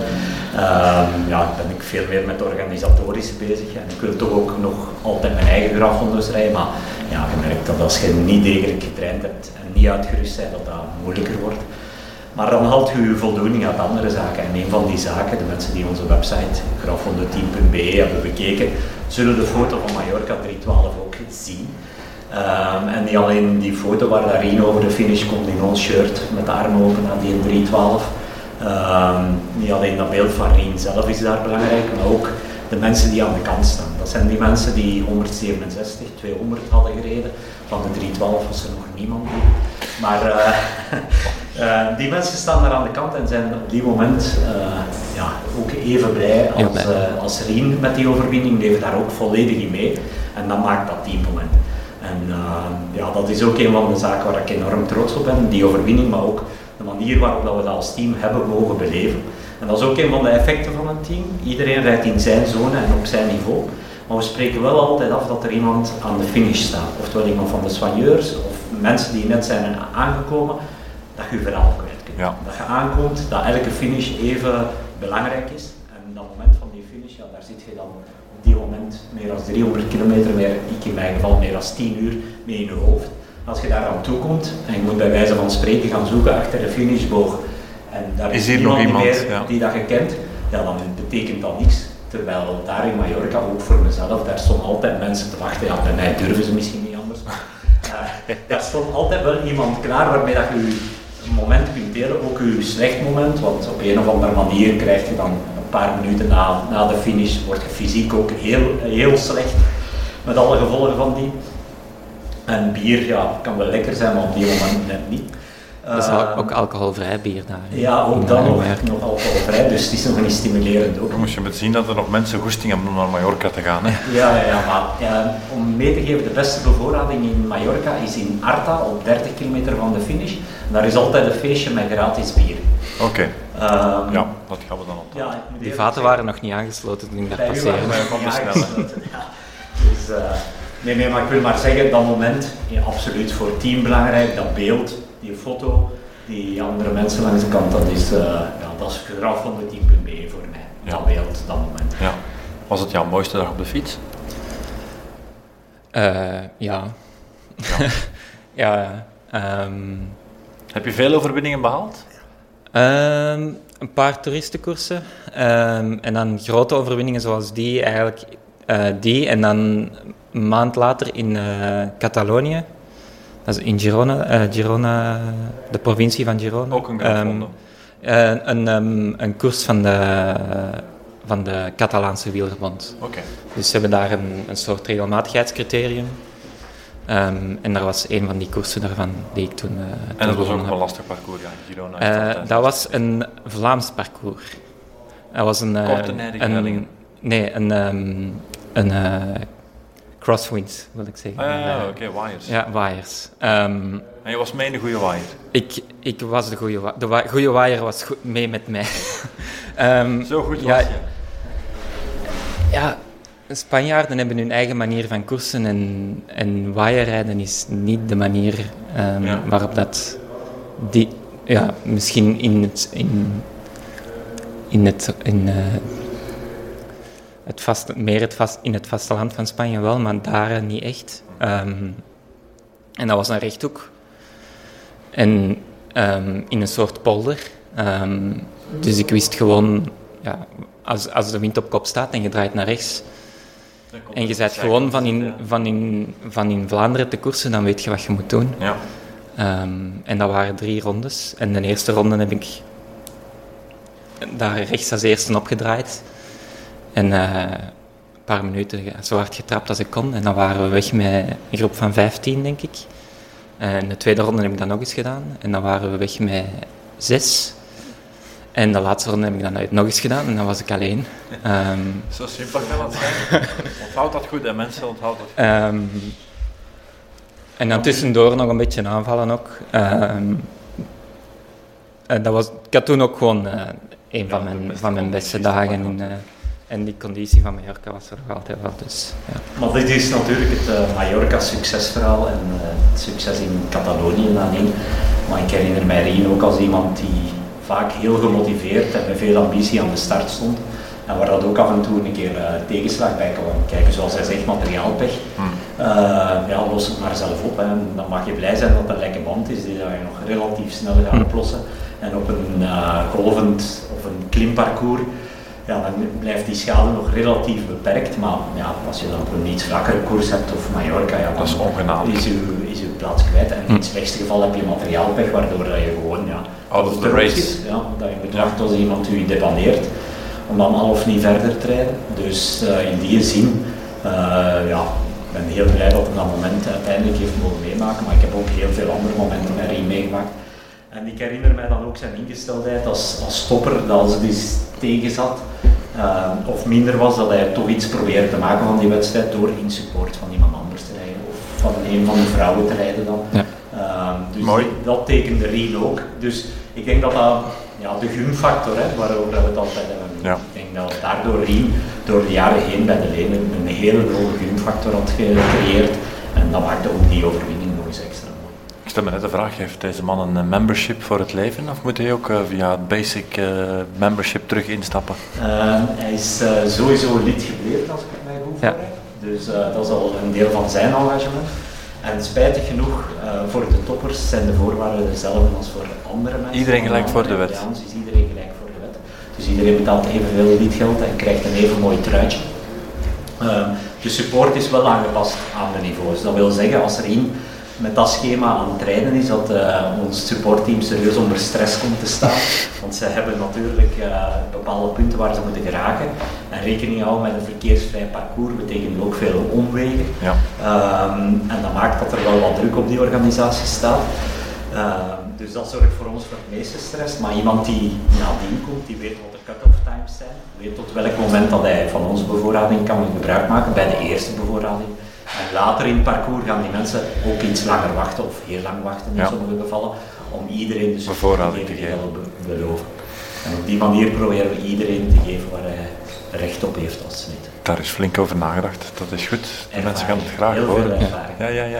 Speaker 3: Ehm, ja, ben ik veel meer met het organisatorische bezig en ik wil toch ook nog altijd mijn eigen graffondo's rijden. Maar ja, je merkt dat als je niet degelijk getraind hebt en niet uitgerust bent, dat dat moeilijker wordt. Maar dan haalt je voldoening uit andere zaken. En een van die zaken, de mensen die onze website grafondotien.be hebben bekeken, zullen de foto van Mallorca 312 ook zien. Ehm, en niet alleen die foto waar daarin over de finish komt in ons shirt met de armen open naar die 312. Ehm, niet alleen dat beeld van Rien zelf is daar belangrijk, maar ook de mensen die aan de kant staan. Dat zijn die mensen die 167, 200 hadden gereden. Van de 312 was er nog niemand die. Maar eh, eh, die mensen staan daar aan de kant en zijn op die moment eh, ja, ook even blij als, als Rien met die overwinning. Leven daar ook volledig in mee. En dat maakt dat teammoment. En ja, dat is ook een van de zaken waar ik enorm trots op ben. Die overwinning, maar ook manier waarop dat we dat als team hebben mogen beleven. En dat is ook een van de effecten van een team. Iedereen rijdt in zijn zone en op zijn niveau. Maar we spreken wel altijd af dat er iemand aan de finish staat. Oftewel iemand van de soigneurs of mensen die net zijn aangekomen, dat je je verhaal kwijt kunt.
Speaker 2: Ja.
Speaker 3: Dat je aankomt, dat elke finish even belangrijk is. En dat moment van die finish, ja, daar zit je dan op die moment meer dan 300 kilometer, meer, ik in mijn geval meer dan 10 uur mee in je hoofd. Als je daar aan toe komt en je moet bij wijze van spreken gaan zoeken achter de finishboog en daar
Speaker 2: Is
Speaker 3: is,
Speaker 2: hier nog iemand,
Speaker 3: meer
Speaker 2: ja.
Speaker 3: die dat je kent, ja, dan betekent dat niks. Terwijl daar in Mallorca, ook voor mezelf, daar stonden altijd mensen te wachten. Ja, bij mij durven ze misschien niet anders. Maar, eh, daar stond altijd wel iemand klaar waarmee dat je je moment kunt delen, ook je slecht moment. Want op een of andere manier krijg je dan een paar minuten na, na de finish, word je fysiek ook heel, heel slecht. Met alle gevolgen van die. En bier, ja, kan wel lekker zijn, maar op die moment net niet.
Speaker 4: Dat is
Speaker 3: Eh,
Speaker 4: ook alcoholvrij bier daar.
Speaker 3: ja, ook dan nog, nog alcoholvrij, dus het is nog niet stimulerend ook.
Speaker 2: Dan moest je met zien dat er nog mensen goesting hebben om naar Mallorca te gaan. Hè?
Speaker 3: Ja, ja, ja maar ja, om mee te geven, de beste bevoorrading in Mallorca is in Arta, op 30 kilometer van de finish. En daar is altijd een feestje met gratis bier.
Speaker 2: Oké,
Speaker 3: Ehm,
Speaker 2: ja, dat gaan we dan onthouden.
Speaker 3: ja,
Speaker 4: Die vaten
Speaker 3: zeggen,
Speaker 4: waren nog niet aangesloten toen ik daar passeerde.
Speaker 3: waren we
Speaker 2: Van
Speaker 3: ja. Dus, eh, nee, nee, maar ik wil maar zeggen, dat moment, ja, absoluut voor het team belangrijk, dat beeld, die foto, die andere mensen langs de kant, dat is, eh ja, dat is graf van de team.be voor mij.
Speaker 2: Ja.
Speaker 3: Dat beeld, dat moment.
Speaker 2: Ja. Was het jouw mooiste dag op de fiets?
Speaker 4: Eh, ja. ja. ehm,
Speaker 2: Heb je veel overwinningen behaald?
Speaker 4: Ehm, een paar toeristenkoersen. Ehm, en dan grote overwinningen zoals die eigenlijk. eh, die en dan een maand later in eh, Catalonië. Dat is in Girona, eh, Girona, de provincie van Girona.
Speaker 2: Ook een.
Speaker 4: Eh, een, ehm, een koers van de, van de Catalaanse wielerbond.
Speaker 2: Oké.
Speaker 4: Dus ze hebben daar een, een soort regelmatigheidscriterium. Ehm, en dat was een van die koersen daarvan die ik toen. toen
Speaker 2: En dat was ook een lastig parcours, ja. Girona
Speaker 4: dat was een Vlaams parcours. Dat was een...
Speaker 2: Korte
Speaker 4: een Nee, een, een eh, crosswind, wil ik zeggen.
Speaker 2: Ah, ja, ja,
Speaker 4: Eh,
Speaker 2: oké, wires.
Speaker 4: Ja, wires. Ehm,
Speaker 2: En je was mee in de goede wire.
Speaker 4: ik, ik was de goede De wa- goede wire was goed mee met mij. Ehm,
Speaker 2: Zo goed
Speaker 4: ja,
Speaker 2: was je.
Speaker 4: Ja, Spanjaarden hebben hun eigen manier van koersen en, en waaierrijden is niet de manier ehm,
Speaker 2: Ja.
Speaker 4: waarop dat die, ja, misschien in het, in, in het, in, eh, het vaste, meer het vast, in het vasteland van Spanje wel, maar daar eh, niet echt. Ehm, en dat was een rechthoek. En ehm, in een soort polder. Ehm, dus ik wist gewoon, ja, als, als de wind op kop staat en je draait naar rechts, en je bent gewoon van in, van, in, van in Vlaanderen te koersen, dan weet je wat je moet doen.
Speaker 2: Ja.
Speaker 4: En dat waren drie rondes. En de eerste ronde heb ik daar rechts als eerste opgedraaid. En eh, een paar minuten zo hard getrapt als ik kon. En dan waren we weg met een groep van 15, denk ik. En de tweede ronde heb ik dat nog eens gedaan. En dan waren we weg met zes. En de laatste ronde heb ik dan nog eens gedaan. En dan was ik alleen. Ehm,
Speaker 2: Zo simpel kan het zijn. Onthoud dat goed, en mensen onthouden dat.
Speaker 4: Ehm, en dan tussendoor nog een beetje aanvallen ook. Ehm, en dat was, ik had toen ook gewoon eh, een van, mijn,
Speaker 2: beste
Speaker 4: van mijn beste dagen. In. En die conditie van Mallorca was er nog altijd wel. Dus, ja.
Speaker 3: Maar dit is natuurlijk het eh, Mallorca-succesverhaal en eh, het succes in Catalonië dan één. Maar ik herinner mij Rien ook als iemand die vaak heel gemotiveerd en met veel ambitie aan de start stond. En waar dat ook af en toe een keer eh, tegenslag bij kwam kijken, zoals hij zegt, materiaalpech. Eh, ja, los het maar zelf op. Hè. En Dan mag je blij zijn dat het een lekke band is die dat je nog relatief snel gaat oplossen. En op een eh, golvend of een klimparcours, ja, dan blijft die schade nog relatief beperkt. Maar ja, als je dan op een iets vlakkere koers hebt of Mallorca, ja,
Speaker 2: Dat is
Speaker 3: is uw, is uw plaats kwijt. En in het slechtste geval heb je materiaalpech, waardoor dat je gewoon ja,
Speaker 2: Out of the race.
Speaker 3: zit. Ja, dat je moet wachten tot iemand u debaneert om dan al of niet verder te rijden. Dus eh, in die zin, eh, ja, ik ben heel blij dat hij dat moment uiteindelijk heeft mogen meemaken, maar ik heb ook heel veel andere momenten met Rien meegemaakt. En ik herinner mij dan ook zijn ingesteldheid als, als stopper, dat als het eens tegen zat, eh, of minder was, dat hij toch iets probeerde te maken van die wedstrijd door in support van iemand anders te rijden, of van een van de vrouwen te rijden dan.
Speaker 4: Ja.
Speaker 3: Ehm, dus
Speaker 2: Mooi.
Speaker 3: dat tekende Rien ook. Dus ik denk dat dat ja, de gunfactor, hè, waarover we het altijd hebben.
Speaker 2: Ja.
Speaker 3: Ik denk dat daardoor Rien door de jaren heen bij de Lenen een hele hoge gunfactor had gecreëerd. En dat maakte ook die overwinning
Speaker 2: Ik stel me net de vraag, heeft deze man een eh, membership voor het leven? Of moet hij ook eh, via het basic eh, membership terug instappen?
Speaker 3: Ehm, hij is sowieso lid gebleven, als ik het mij goed
Speaker 4: Ja.
Speaker 3: Dus eh, dat is al een deel van zijn engagement. En spijtig genoeg, eh, voor de toppers zijn de voorwaarden dezelfde als voor andere mensen.
Speaker 2: Iedereen gelijk voor de wet.
Speaker 3: Ja, ons is iedereen gelijk voor de wet. Dus iedereen betaalt evenveel liedgeld en krijgt een even mooi truitje. Ehm, de support is wel aangepast aan de niveaus. Dat wil zeggen, als er één met dat schema aan het rijden is, dat eh, ons supportteam serieus onder stress komt te staan. Want ze hebben natuurlijk eh, bepaalde punten waar ze moeten geraken. En rekening houden met een verkeersvrij parcours betekent ook veel omwegen.
Speaker 2: Ja.
Speaker 3: Ehm, en dat maakt dat er wel wat druk op die organisatie staat. Ehm, dus dat zorgt voor ons voor het meeste stress. Maar iemand die nadien komt, die weet wat de cut-off times zijn, weet tot welk moment dat hij van onze bevoorrading kan gebruik maken bij de eerste bevoorrading. En later in het parcours gaan die mensen ook iets langer wachten, of heel lang wachten in
Speaker 2: Ja.
Speaker 3: sommige gevallen, om iedereen dus
Speaker 2: Bevoorrading te geven.
Speaker 3: be- beloven. En op die manier proberen we iedereen te geven waar hij recht op heeft als snit.
Speaker 2: Daar is flink over nagedacht. Dat is goed. De
Speaker 3: Ervaring.
Speaker 2: mensen gaan het graag
Speaker 3: Heel
Speaker 2: horen.
Speaker 3: veel ervaring.
Speaker 2: Ja, ja, ja, ja.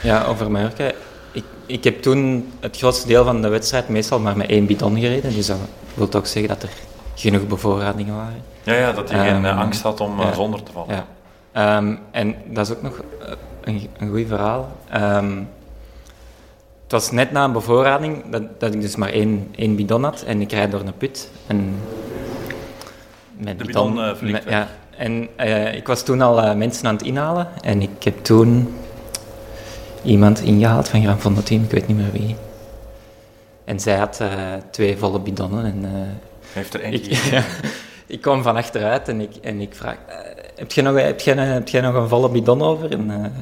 Speaker 2: ja.
Speaker 4: ja, over Mallorca. Ik, ik heb toen het grootste deel van de wedstrijd meestal maar met één bidon gereden. Dus dat wil toch zeggen dat er genoeg bevoorradingen waren.
Speaker 2: Ja, ja, dat hij geen eh,
Speaker 4: Ehm,
Speaker 2: angst had om eh,
Speaker 4: ja.
Speaker 2: zonder te vallen.
Speaker 4: Ja. Ehm, en dat is ook nog eh, een, een goed verhaal. Ehm, het was net na een bevoorrading dat, dat ik dus maar één, één bidon had en ik rijd door een put. En met
Speaker 2: De bidon, eh, vliegt
Speaker 4: ja, en eh, ik was toen al mensen aan het inhalen en ik heb toen iemand ingehaald van Gran Fondo Team, ik weet niet meer wie. En zij had twee volle bidonnen. En,
Speaker 2: Heeft er
Speaker 4: ik,
Speaker 2: eentje?
Speaker 4: ja, ik kwam van achteruit en ik, en ik vraag, heb, je nog, heb, je, heb jij nog een volle bidon over? En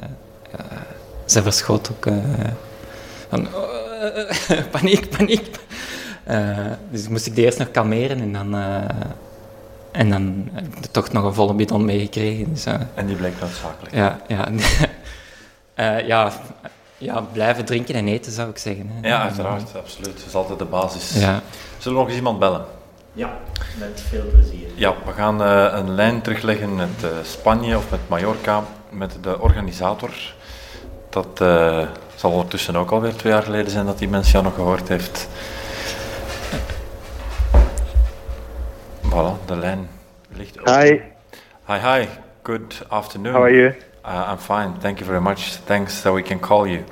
Speaker 4: zij verschoot ook van, paniek, paniek. dus moest ik de eerst nog kalmeren en dan en dan heb ik toch nog een volle bidon meegekregen. Dus, uh,
Speaker 2: en die bleek noodzakelijk.
Speaker 4: Ja, ja. uh, ja, ja, blijven drinken en eten zou ik zeggen. Hè.
Speaker 2: Ja, uiteraard, absoluut. Dat is altijd de basis.
Speaker 4: Ja.
Speaker 2: Zullen we nog eens iemand bellen?
Speaker 3: Ja, met veel plezier.
Speaker 2: Ja, we gaan uh, een lijn terugleggen met Spanje of met Mallorca, met de organisator. Dat zal ondertussen ook alweer twee jaar geleden zijn dat die mens jou nog gehoord heeft. Voilà, de lijn ligt open.
Speaker 5: Hi.
Speaker 2: Hi, hi. Good afternoon.
Speaker 5: How are you?
Speaker 2: Uh, I'm fine. Thank you very much. Thanks that we can call you.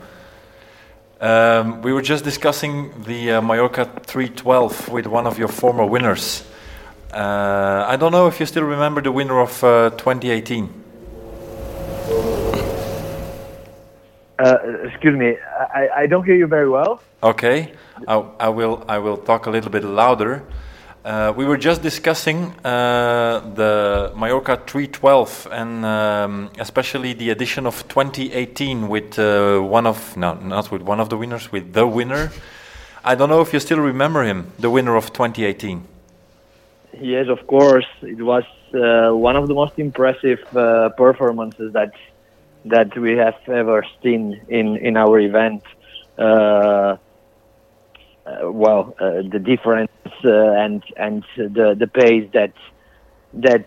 Speaker 2: Um, we were just discussing the uh, Mallorca 312 with one of your former winners. Uh, I don't know if you still remember the winner of 2018.
Speaker 5: Uh, excuse me, I, I don't hear you very well.
Speaker 2: Okay, I, I will I will talk a little bit louder. Uh, we were just discussing uh, the Mallorca 312 and um, especially the edition of 2018 with uh, one of, no, not with one of the winners, with the winner. I don't know if you still remember him, the winner of 2018.
Speaker 5: Yes, of course. It was uh, one of the most impressive uh, performances that that we have ever seen in, in our event. Uh, well, the difference and and the the pace that that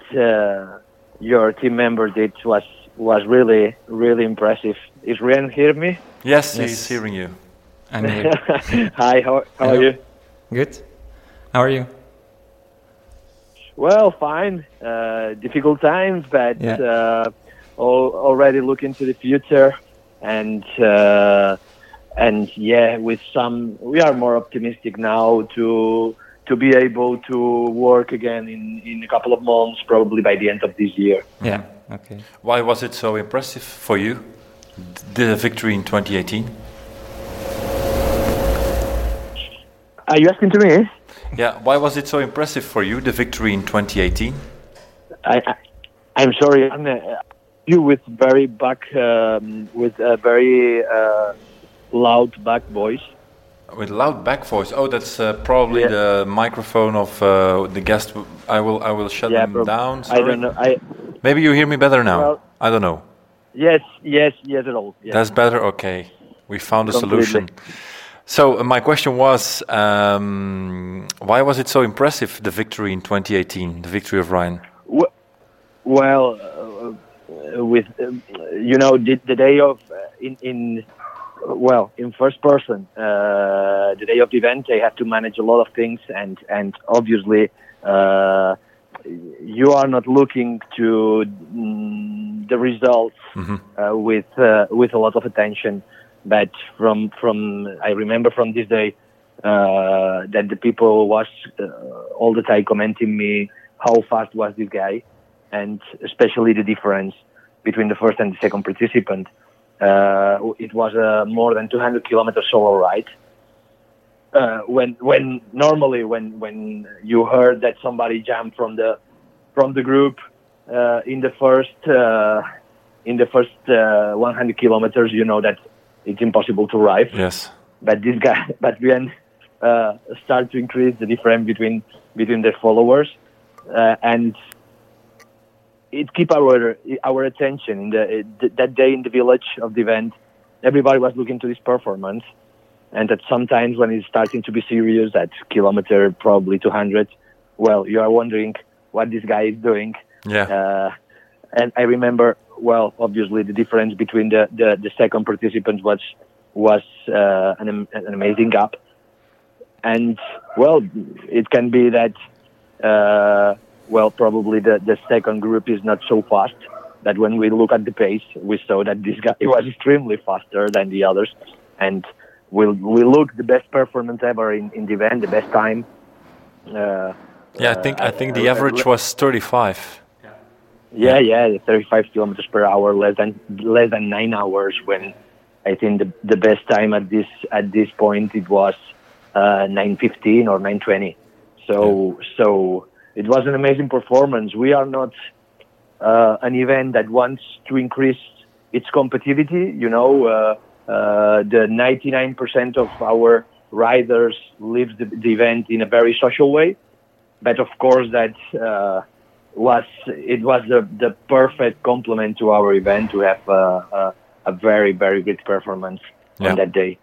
Speaker 5: your team member did was was really really impressive. Is Ryan hear me?
Speaker 2: Yes,
Speaker 4: Yes.
Speaker 2: he's hearing you.
Speaker 4: I'm here.
Speaker 5: Hi, how, how are you?
Speaker 4: Good. How are you?
Speaker 5: Well, fine. Uh, difficult times, but
Speaker 4: Yeah.
Speaker 5: uh, al- already looking to the future, and uh, and yeah, with some, we are more optimistic now to to be able to work again in in a couple of months, probably by the end of this year.
Speaker 4: Yeah. Okay.
Speaker 2: Why was it so impressive for you, the victory in 2018?
Speaker 5: Are you asking to me?
Speaker 2: Yeah, why was it so impressive for you, the victory in 2018?
Speaker 5: I, I I'm sorry. I'm uh, you with very back um, with a very uh, loud back voice.
Speaker 2: With loud back voice. Oh, that's uh, probably
Speaker 5: Yeah.
Speaker 2: the microphone of uh, the guest. I will I will shut them
Speaker 5: prob-
Speaker 2: down.
Speaker 5: I don't know. I
Speaker 2: Maybe you hear me better now.
Speaker 5: Well-
Speaker 2: I don't know.
Speaker 5: yes, yes, yes at all. Yes.
Speaker 2: That's better. Okay, we found a
Speaker 5: Completely.
Speaker 2: solution. So uh, my question was, um, why was it so impressive the victory in 2018, the victory of Ryan?
Speaker 5: W- Well, uh, with um, you know the, the day of uh, in in well in first person uh, the day of the event they have to manage a lot of things and and obviously uh, you are not looking to mm, the results uh, with uh, with a lot of attention. But from from I remember from this day uh, that the people was uh, all the time commenting me how fast was this guy? And especially the difference between the first and the second participant. Uh, it was a more than 200 kilometer solo ride. Uh, when when normally when when you heard that somebody jumped from the from the group uh, in the first uh, in the first uh, 100 kilometers, you know that it's impossible to arrive
Speaker 2: Yes.
Speaker 5: but this guy, but then uh, start to increase the difference between between their followers, uh, and it keep our our attention. In the that day in the village of the event, everybody was looking to this performance, and that sometimes when it's starting to be serious at kilometer probably 200, well, you are wondering what this guy is doing.
Speaker 2: Yeah.
Speaker 5: Uh, and I remember, well, obviously the difference between the, the, the second participant was was uh, an, an amazing gap. And well, it can be that, uh, well, probably the, the second group is not so fast. That when we look at the pace, we saw that this guy was extremely faster than the others, and we we look the best performance ever in, in the event, the best time. Uh,
Speaker 2: Yeah, I think I think the
Speaker 5: uh,
Speaker 2: average was 35.
Speaker 5: yeah, yeah, 35 kilometers per hour, less than less than nine hours. When I think the the best time at this at this point it was uh, 915 or 920. So so it was an amazing performance. We are not uh, an event that wants to increase its competitivity. You know, uh, uh, the 99% of our riders live the, the, event in a very social way. But of course, that uh, was it was the, the perfect complement to our event to have a, a very very good performance yeah. on that day.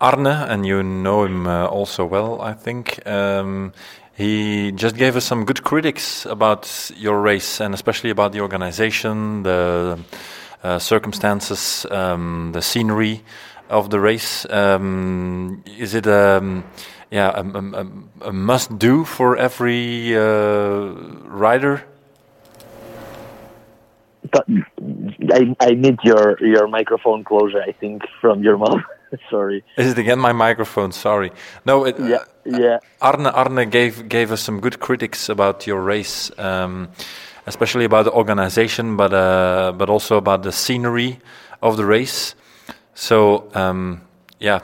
Speaker 2: Arne, and you know him uh, also well, I think. Um, he just gave us some good critics about your race and especially about the organization, the uh, circumstances, um, the scenery of the race. Um, is it a, um, yeah, a, a, a must do for every uh, rider?
Speaker 5: I, I need your, your microphone closer, I think, from your mouth. Sorry.
Speaker 2: Is it again my microphone? Sorry. No. It,
Speaker 5: yeah. Uh, yeah.
Speaker 2: Arne Arne gave gave us some good critics about your race, um, especially about the organization, but uh, but also about the scenery of the race. So um, yeah,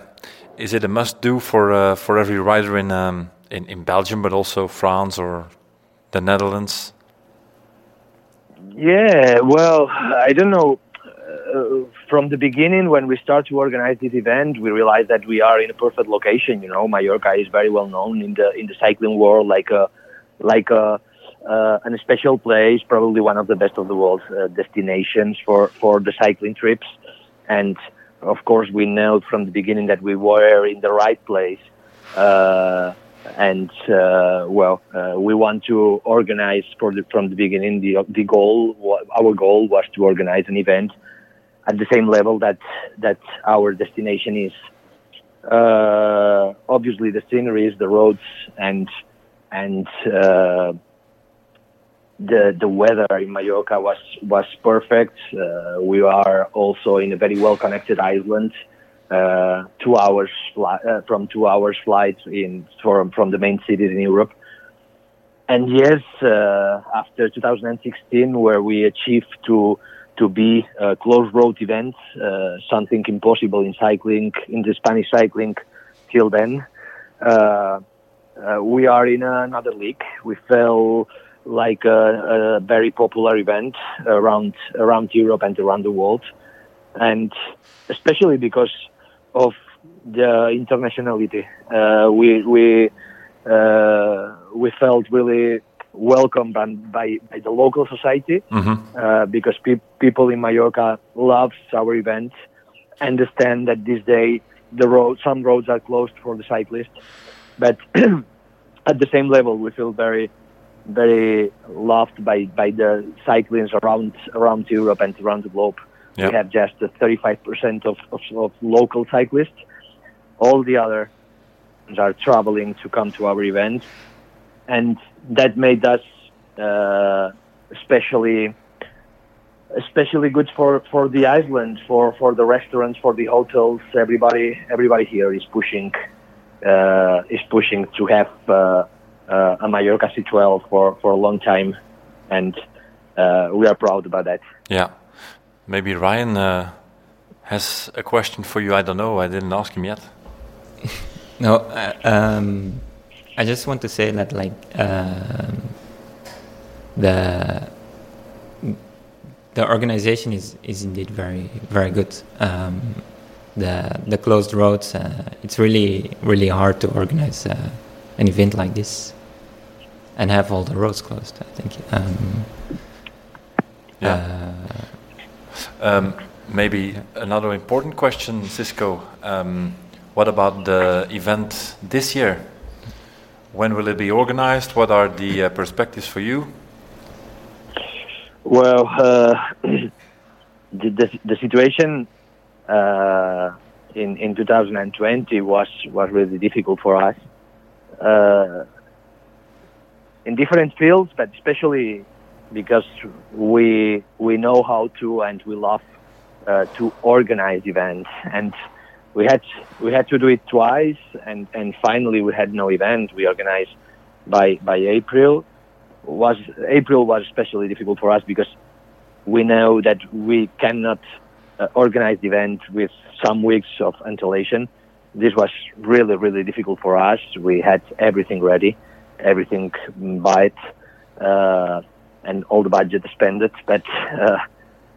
Speaker 2: is it a must do for uh, for every rider in, um, in in Belgium, but also France or the Netherlands?
Speaker 5: Yeah. Well, I don't know uh, from the beginning, when we start to organize this event, we realized that we are in a perfect location. You know, Mallorca is very well known in the in the cycling world, like a like a uh, an special place, probably one of the best of the world's uh, destinations for for the cycling trips. And of course, we know from the beginning that we were in the right place. Uh, and uh, well, uh, we want to organize the, from the beginning. The the goal, our goal was to organize an event at the same level that that our destination is. Uh, obviously, the sceneries, the roads, and and uh, the the weather in Mallorca was was perfect. Uh, we are also in a very well connected island. Uh, two hours uh, from two hours flight in from from the main cities in Europe. And yes, uh, after 2016, where we achieved to to be a closed road event, uh, something impossible in cycling, in the Spanish cycling till then. Uh, uh, we are in another league. We felt like a, a, very popular event around around Europe and around the world, and especially because of the internationality. Uh, we we uh, we felt really welcomed by, by, by the local society mm-hmm. uh, because pe- people in Mallorca love our event, understand that this day the road, some roads are closed for the cyclists, but at the same level we feel very, very loved by, by the cyclists around around Europe and around the globe. Yep. We have just 35% of, of, of local cyclists. All the other are traveling to come to our events and that made us uh, especially especially good for, for the island, for, for the restaurants, for the hotels. Everybody everybody here is pushing uh, is pushing to have uh, uh a Mallorca C12 for, for a long time, and uh, we are proud about that.
Speaker 2: Yeah, maybe Ryan uh, has a question for you. I don't know. I didn't ask him yet.
Speaker 4: no. Um I just want to say that like uh, the the organization is, is indeed very very good. Um, the the closed roads. Uh, it's really really hard to organize uh, an event like this and have all the roads closed. I think. Um,
Speaker 2: yeah. Uh, um, maybe another important question, Cisco. Um, what about the event this year? When will it be organized? What are the uh, perspectives for you?
Speaker 5: Well, uh, the, the, the situation uh, in in 2020 was was really difficult for us uh, in different fields, but especially because we we know how to and we love uh, to organize events and we had we had to do it twice, and and finally we had no event. We organized by by April. Was April was especially difficult for us because we know that we cannot uh, organize the event with some weeks of anticipation. this was really, really difficult for us. We had everything ready, everything bought, uh, and all the budget spent, but uh,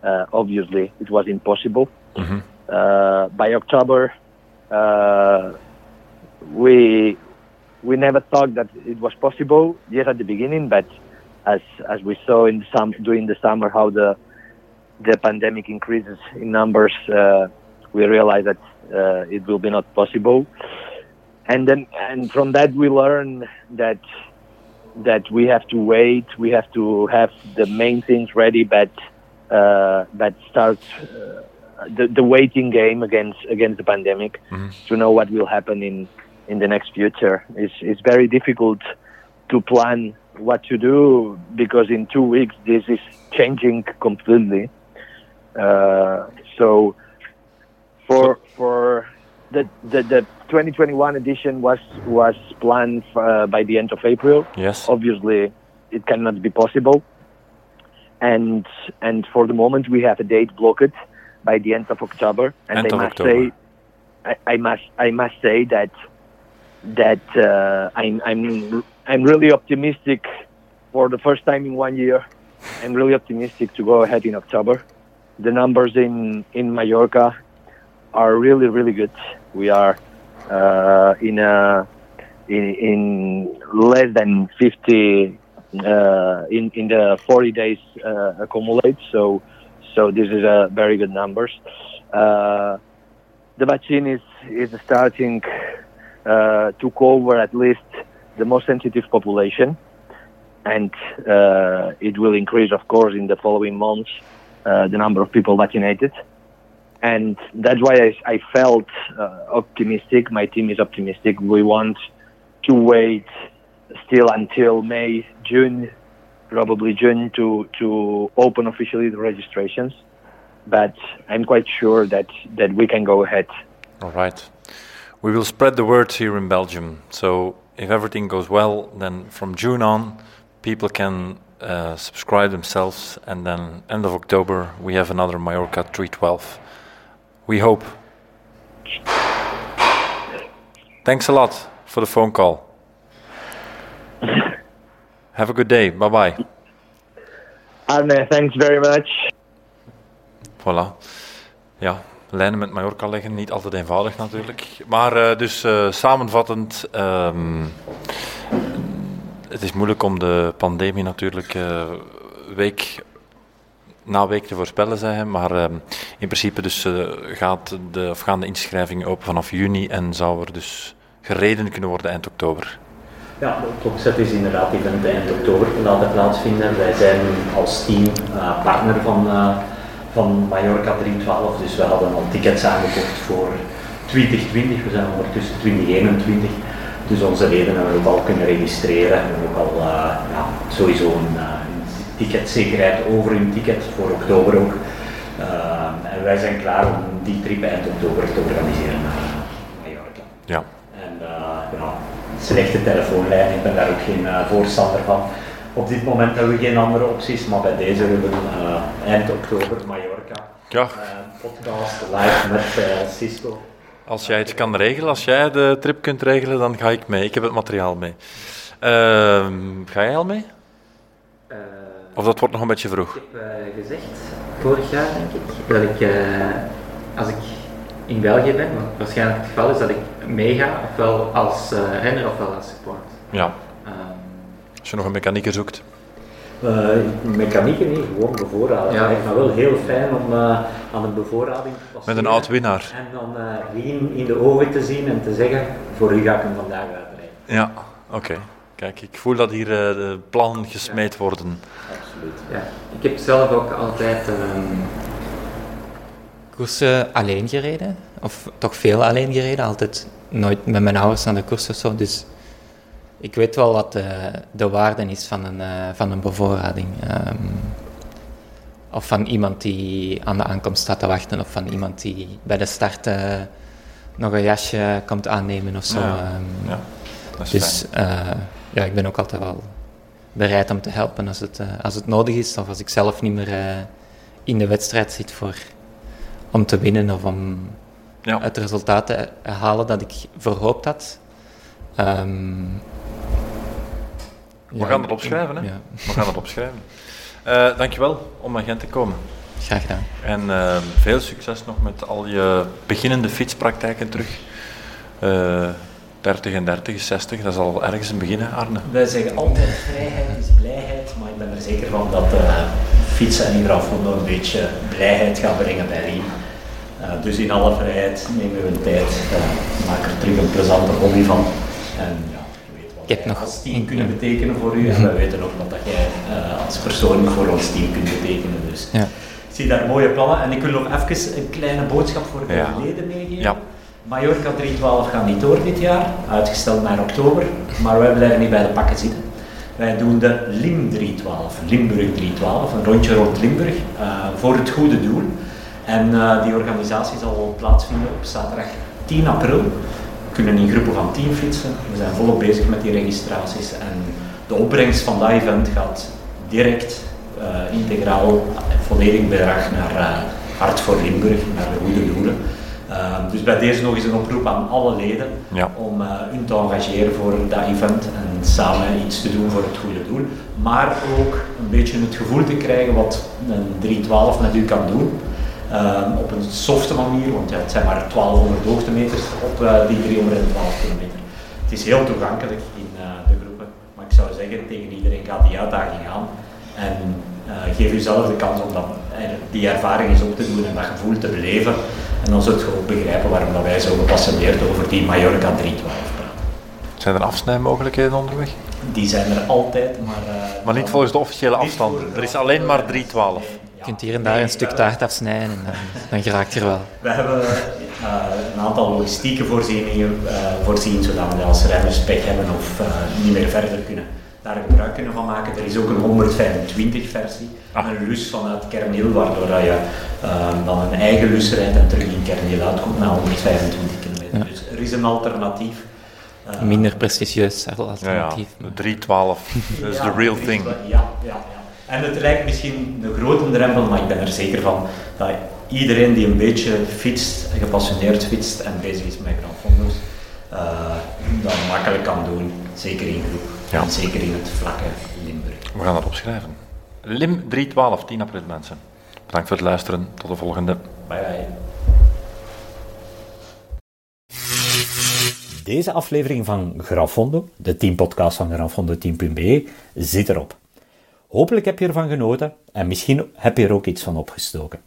Speaker 5: uh, obviously it was impossible. Uh, by October, uh, we we never thought that it was possible. Yes, at the beginning, but as as we saw in sum, during the summer how the the pandemic increases in numbers, uh, we realized that uh, it will be not possible. And then, and from that, we learn that that we have to wait. We have to have the main things ready, but uh, but start uh, the the waiting game against against the pandemic to know what will happen in in the next future. It's it's very difficult to plan what to do because in two weeks this is changing completely. Uh, so for for the, the the 2021 edition was was planned uh, by the end of April.
Speaker 2: Yes.
Speaker 5: Obviously, it cannot be possible, and and for the moment we have a date blocked by the end of October. And
Speaker 2: End
Speaker 5: I must
Speaker 2: October.
Speaker 5: say, I, I must I must say that that uh, I'm I'm I'm really optimistic for the first time in one year. I'm really optimistic to go ahead in October. The numbers in in Mallorca are really really good. We are uh, in a in, in less than 50 uh, in in the 40 days uh, accumulate. So so this is a very good numbers. Uh, the vaccine is is starting uh, to cover at least the most sensitive population, and uh, it will increase, of course, in the following months uh, the number of people vaccinated. And that's why I, I felt uh, optimistic. My team is optimistic. We want to wait still until May, June, probably June, to to open officially the registrations. But I'm quite sure that that we can go ahead.
Speaker 2: All right. We will spread the word here in Belgium. So if everything goes well, then from June on, people can uh, subscribe themselves, and then end of October we have another Mallorca 312. We hope. Thanks a lot for the phone call. Have a good day. Bye bye.
Speaker 5: Arne, thanks very much.
Speaker 2: Voilà. Ja, lijnen met Mallorca leggen, niet altijd eenvoudig natuurlijk. Maar eh, dus eh, samenvattend, ehm, het is moeilijk om de pandemie natuurlijk eh, week na week te voorspellen, zei hij. Maar ehm, in principe dus, gaat de, of gaan de inschrijvingen open vanaf juni en zou er dus gereden kunnen worden eind oktober.
Speaker 3: Ja, het opzet is inderdaad event eind oktober laten plaatsvinden. Wij zijn als team eh, partner van, eh, van Mallorca 312, dus we hadden al tickets aangekocht voor 2020. We zijn ondertussen 2021. Dus onze leden hebben ook al kunnen registreren. We hebben ook al eh, ja, sowieso een, ticketzekerheid over hun ticket voor oktober ook. En wij zijn klaar om die trip eind oktober te organiseren naar Mallorca. En ja, slechte telefoonlijn, ik ben daar ook geen eh, voorstander van. Op dit moment hebben we geen andere opties, maar bij deze hebben we eh, eind oktober Mallorca.
Speaker 2: Ja.
Speaker 3: Eh, podcast live met Cisco.
Speaker 2: als jij het kan regelen, als jij de trip kunt regelen, dan ga ik mee. Ik heb het materiaal mee. Ehm, ga jij al mee?
Speaker 3: Eh,
Speaker 2: Of dat wordt nog een beetje vroeg?
Speaker 3: ik heb gezegd, vorig jaar denk ik, dat ik eh, als ik in België ben, wat waarschijnlijk het geval is, dat ik meega, ofwel als eh renner ofwel als support.
Speaker 2: Ja,
Speaker 3: Ehm,
Speaker 2: als je nog een mechanieker zoekt.
Speaker 3: Uh, mechanieken niet, gewoon bevoorraden.
Speaker 4: Ja.
Speaker 3: Het lijkt me wel heel fijn om eh, aan een bevoorrading te passeren.
Speaker 2: Met een oud winnaar.
Speaker 3: En dan uh, Rien in de ogen te zien en te zeggen, voor u ga ik hem vandaag uitrijden.
Speaker 2: Ja, oké. Kijk, ik voel dat hier eh, de plannen gesmeed worden.
Speaker 3: Absoluut.
Speaker 4: Ja, ik heb zelf ook altijd ehm, koersen alleen gereden. Of toch veel alleen gereden. Altijd nooit met mijn ouders naar de koers of zo. Dus ik weet wel wat de, de waarde is van een, eh, van een bevoorrading. Ehm, of van iemand die aan de aankomst staat te wachten. Of van iemand die bij de start eh, nog een jasje komt aannemen of zo.
Speaker 2: Ja,
Speaker 4: Ehm,
Speaker 2: Ja, dat is
Speaker 4: dus eh, ja, ik ben ook altijd wel bereid om te helpen als het, als het nodig is. Of als ik zelf niet meer in de wedstrijd zit voor, om te winnen of om
Speaker 2: Ja.
Speaker 4: uit de resultaten halen dat ik verhoopt had. Ehm,
Speaker 2: We
Speaker 4: ja,
Speaker 2: gaan het opschrijven, hè?
Speaker 4: Ja,
Speaker 2: We gaan het opschrijven. Eh dankjewel om naar Gent te komen.
Speaker 4: graag gedaan.
Speaker 2: En eh, veel succes nog met al je beginnende fietspraktijken terug. Eh 30 en 30 is 60, dat is al ergens een begin, hè, Arne.
Speaker 3: Wij zeggen altijd vrijheid is blijheid, maar ik ben er zeker van dat eh, fietsen en Grafondo een beetje blijheid gaat brengen bij Riem. Eh, dus in alle vrijheid neem we een tijd, eh, maak er terug een plezante hobby van. En ja, je weet wat
Speaker 4: Ik heb nog-
Speaker 3: als team kunnen betekenen voor u en wij weten ook wat dat jij eh, als persoon voor ons team kunt betekenen. Dus
Speaker 4: Ja.
Speaker 3: ik zie daar mooie plannen en ik wil nog even een kleine boodschap voor de
Speaker 2: Ja.
Speaker 3: leden meegeven.
Speaker 2: Ja.
Speaker 3: Mallorca 312 gaat niet door dit jaar, uitgesteld naar oktober, maar wij blijven niet bij de pakken zitten. Wij doen de Lim 312, Limburg 312, een rondje rond Limburg, eh, voor het goede doel. En eh, die organisatie zal plaatsvinden op zaterdag 10 april. We kunnen in groepen van 10 fietsen. We zijn volop bezig met die registraties. En de opbrengst van dat event gaat direct, eh, integraal, volledig bedrag naar eh, Hart voor Limburg, naar de goede doelen. Eh, dus bij deze nog eens een oproep aan alle leden
Speaker 2: Ja.
Speaker 3: om hun te engageren voor dat event en samen iets te doen voor het goede doel. Maar ook een beetje het gevoel te krijgen wat een 312 met u kan doen. Ehm, op een softe manier, want ja, het zijn maar 1200 hoogtemeters op eh, die 312 kilometer. Het is heel toegankelijk in eh, de groepen, maar ik zou zeggen tegen iedereen ga die uitdaging aan en eh, geef uzelf de kans om dat, die ervaring eens op te doen en dat gevoel te beleven. En dan zult je ook begrijpen waarom dat wij zo gepassioneerd over die Mallorca 312 praten.
Speaker 2: Zijn er afsnijmogelijkheden onderweg?
Speaker 3: Die zijn er altijd, maar...
Speaker 2: Maar niet volgens de officiële afstand. Er is alleen maar 312.
Speaker 4: Je kunt hier en daar een stuk taart afsnijden en dan, dan geraakt je er wel.
Speaker 3: We hebben eh, een aantal logistieke voorzieningen eh, voorzien, zodat we als remmers pech hebben of eh, niet meer verder kunnen, daar gebruik kunnen van maken. Er is ook een 125 versie,
Speaker 2: Ah.
Speaker 3: een lus vanuit Kernil, waardoor dat je dan een eigen lus rijdt en terug in Kernil uitkomt na 125 kilometer.
Speaker 4: Ja.
Speaker 3: Dus er is een alternatief.
Speaker 4: Minder prestigieus
Speaker 2: Ja, ja.
Speaker 4: alternatief.
Speaker 2: De 312. Dat is
Speaker 3: ja,
Speaker 2: de real thing.
Speaker 3: Ja, ja, ja. En het lijkt misschien een grote drempel, maar ik ben er zeker van dat iedereen die een beetje fietst, gepassioneerd fietst en bezig is met Grand Fondo's, eh, dat makkelijk kan doen. Zeker in groep.
Speaker 2: Ja.
Speaker 3: En zeker in het vlakke Limburg.
Speaker 2: We gaan dat opschrijven. Lim 312, 10 april mensen. Bedankt voor het luisteren. Tot de volgende.
Speaker 3: Bye bye.
Speaker 1: Deze aflevering van Grafondo, de teampodcast van grafondoteam.be, zit erop. Hopelijk heb je ervan genoten en misschien heb je er ook iets van opgestoken.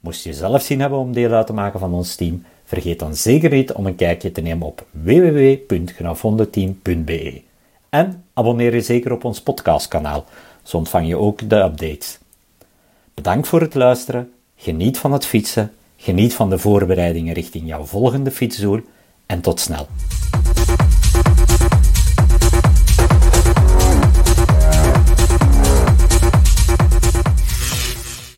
Speaker 1: Moest je zelf zin hebben om deel uit te maken van ons team, vergeet dan zeker niet om een kijkje te nemen op www.grafondoteam.be. En abonneer je zeker op ons podcastkanaal, zo ontvang je ook de updates. Bedankt voor het luisteren, geniet van het fietsen, geniet van de voorbereidingen richting jouw volgende fietsdoel en tot snel.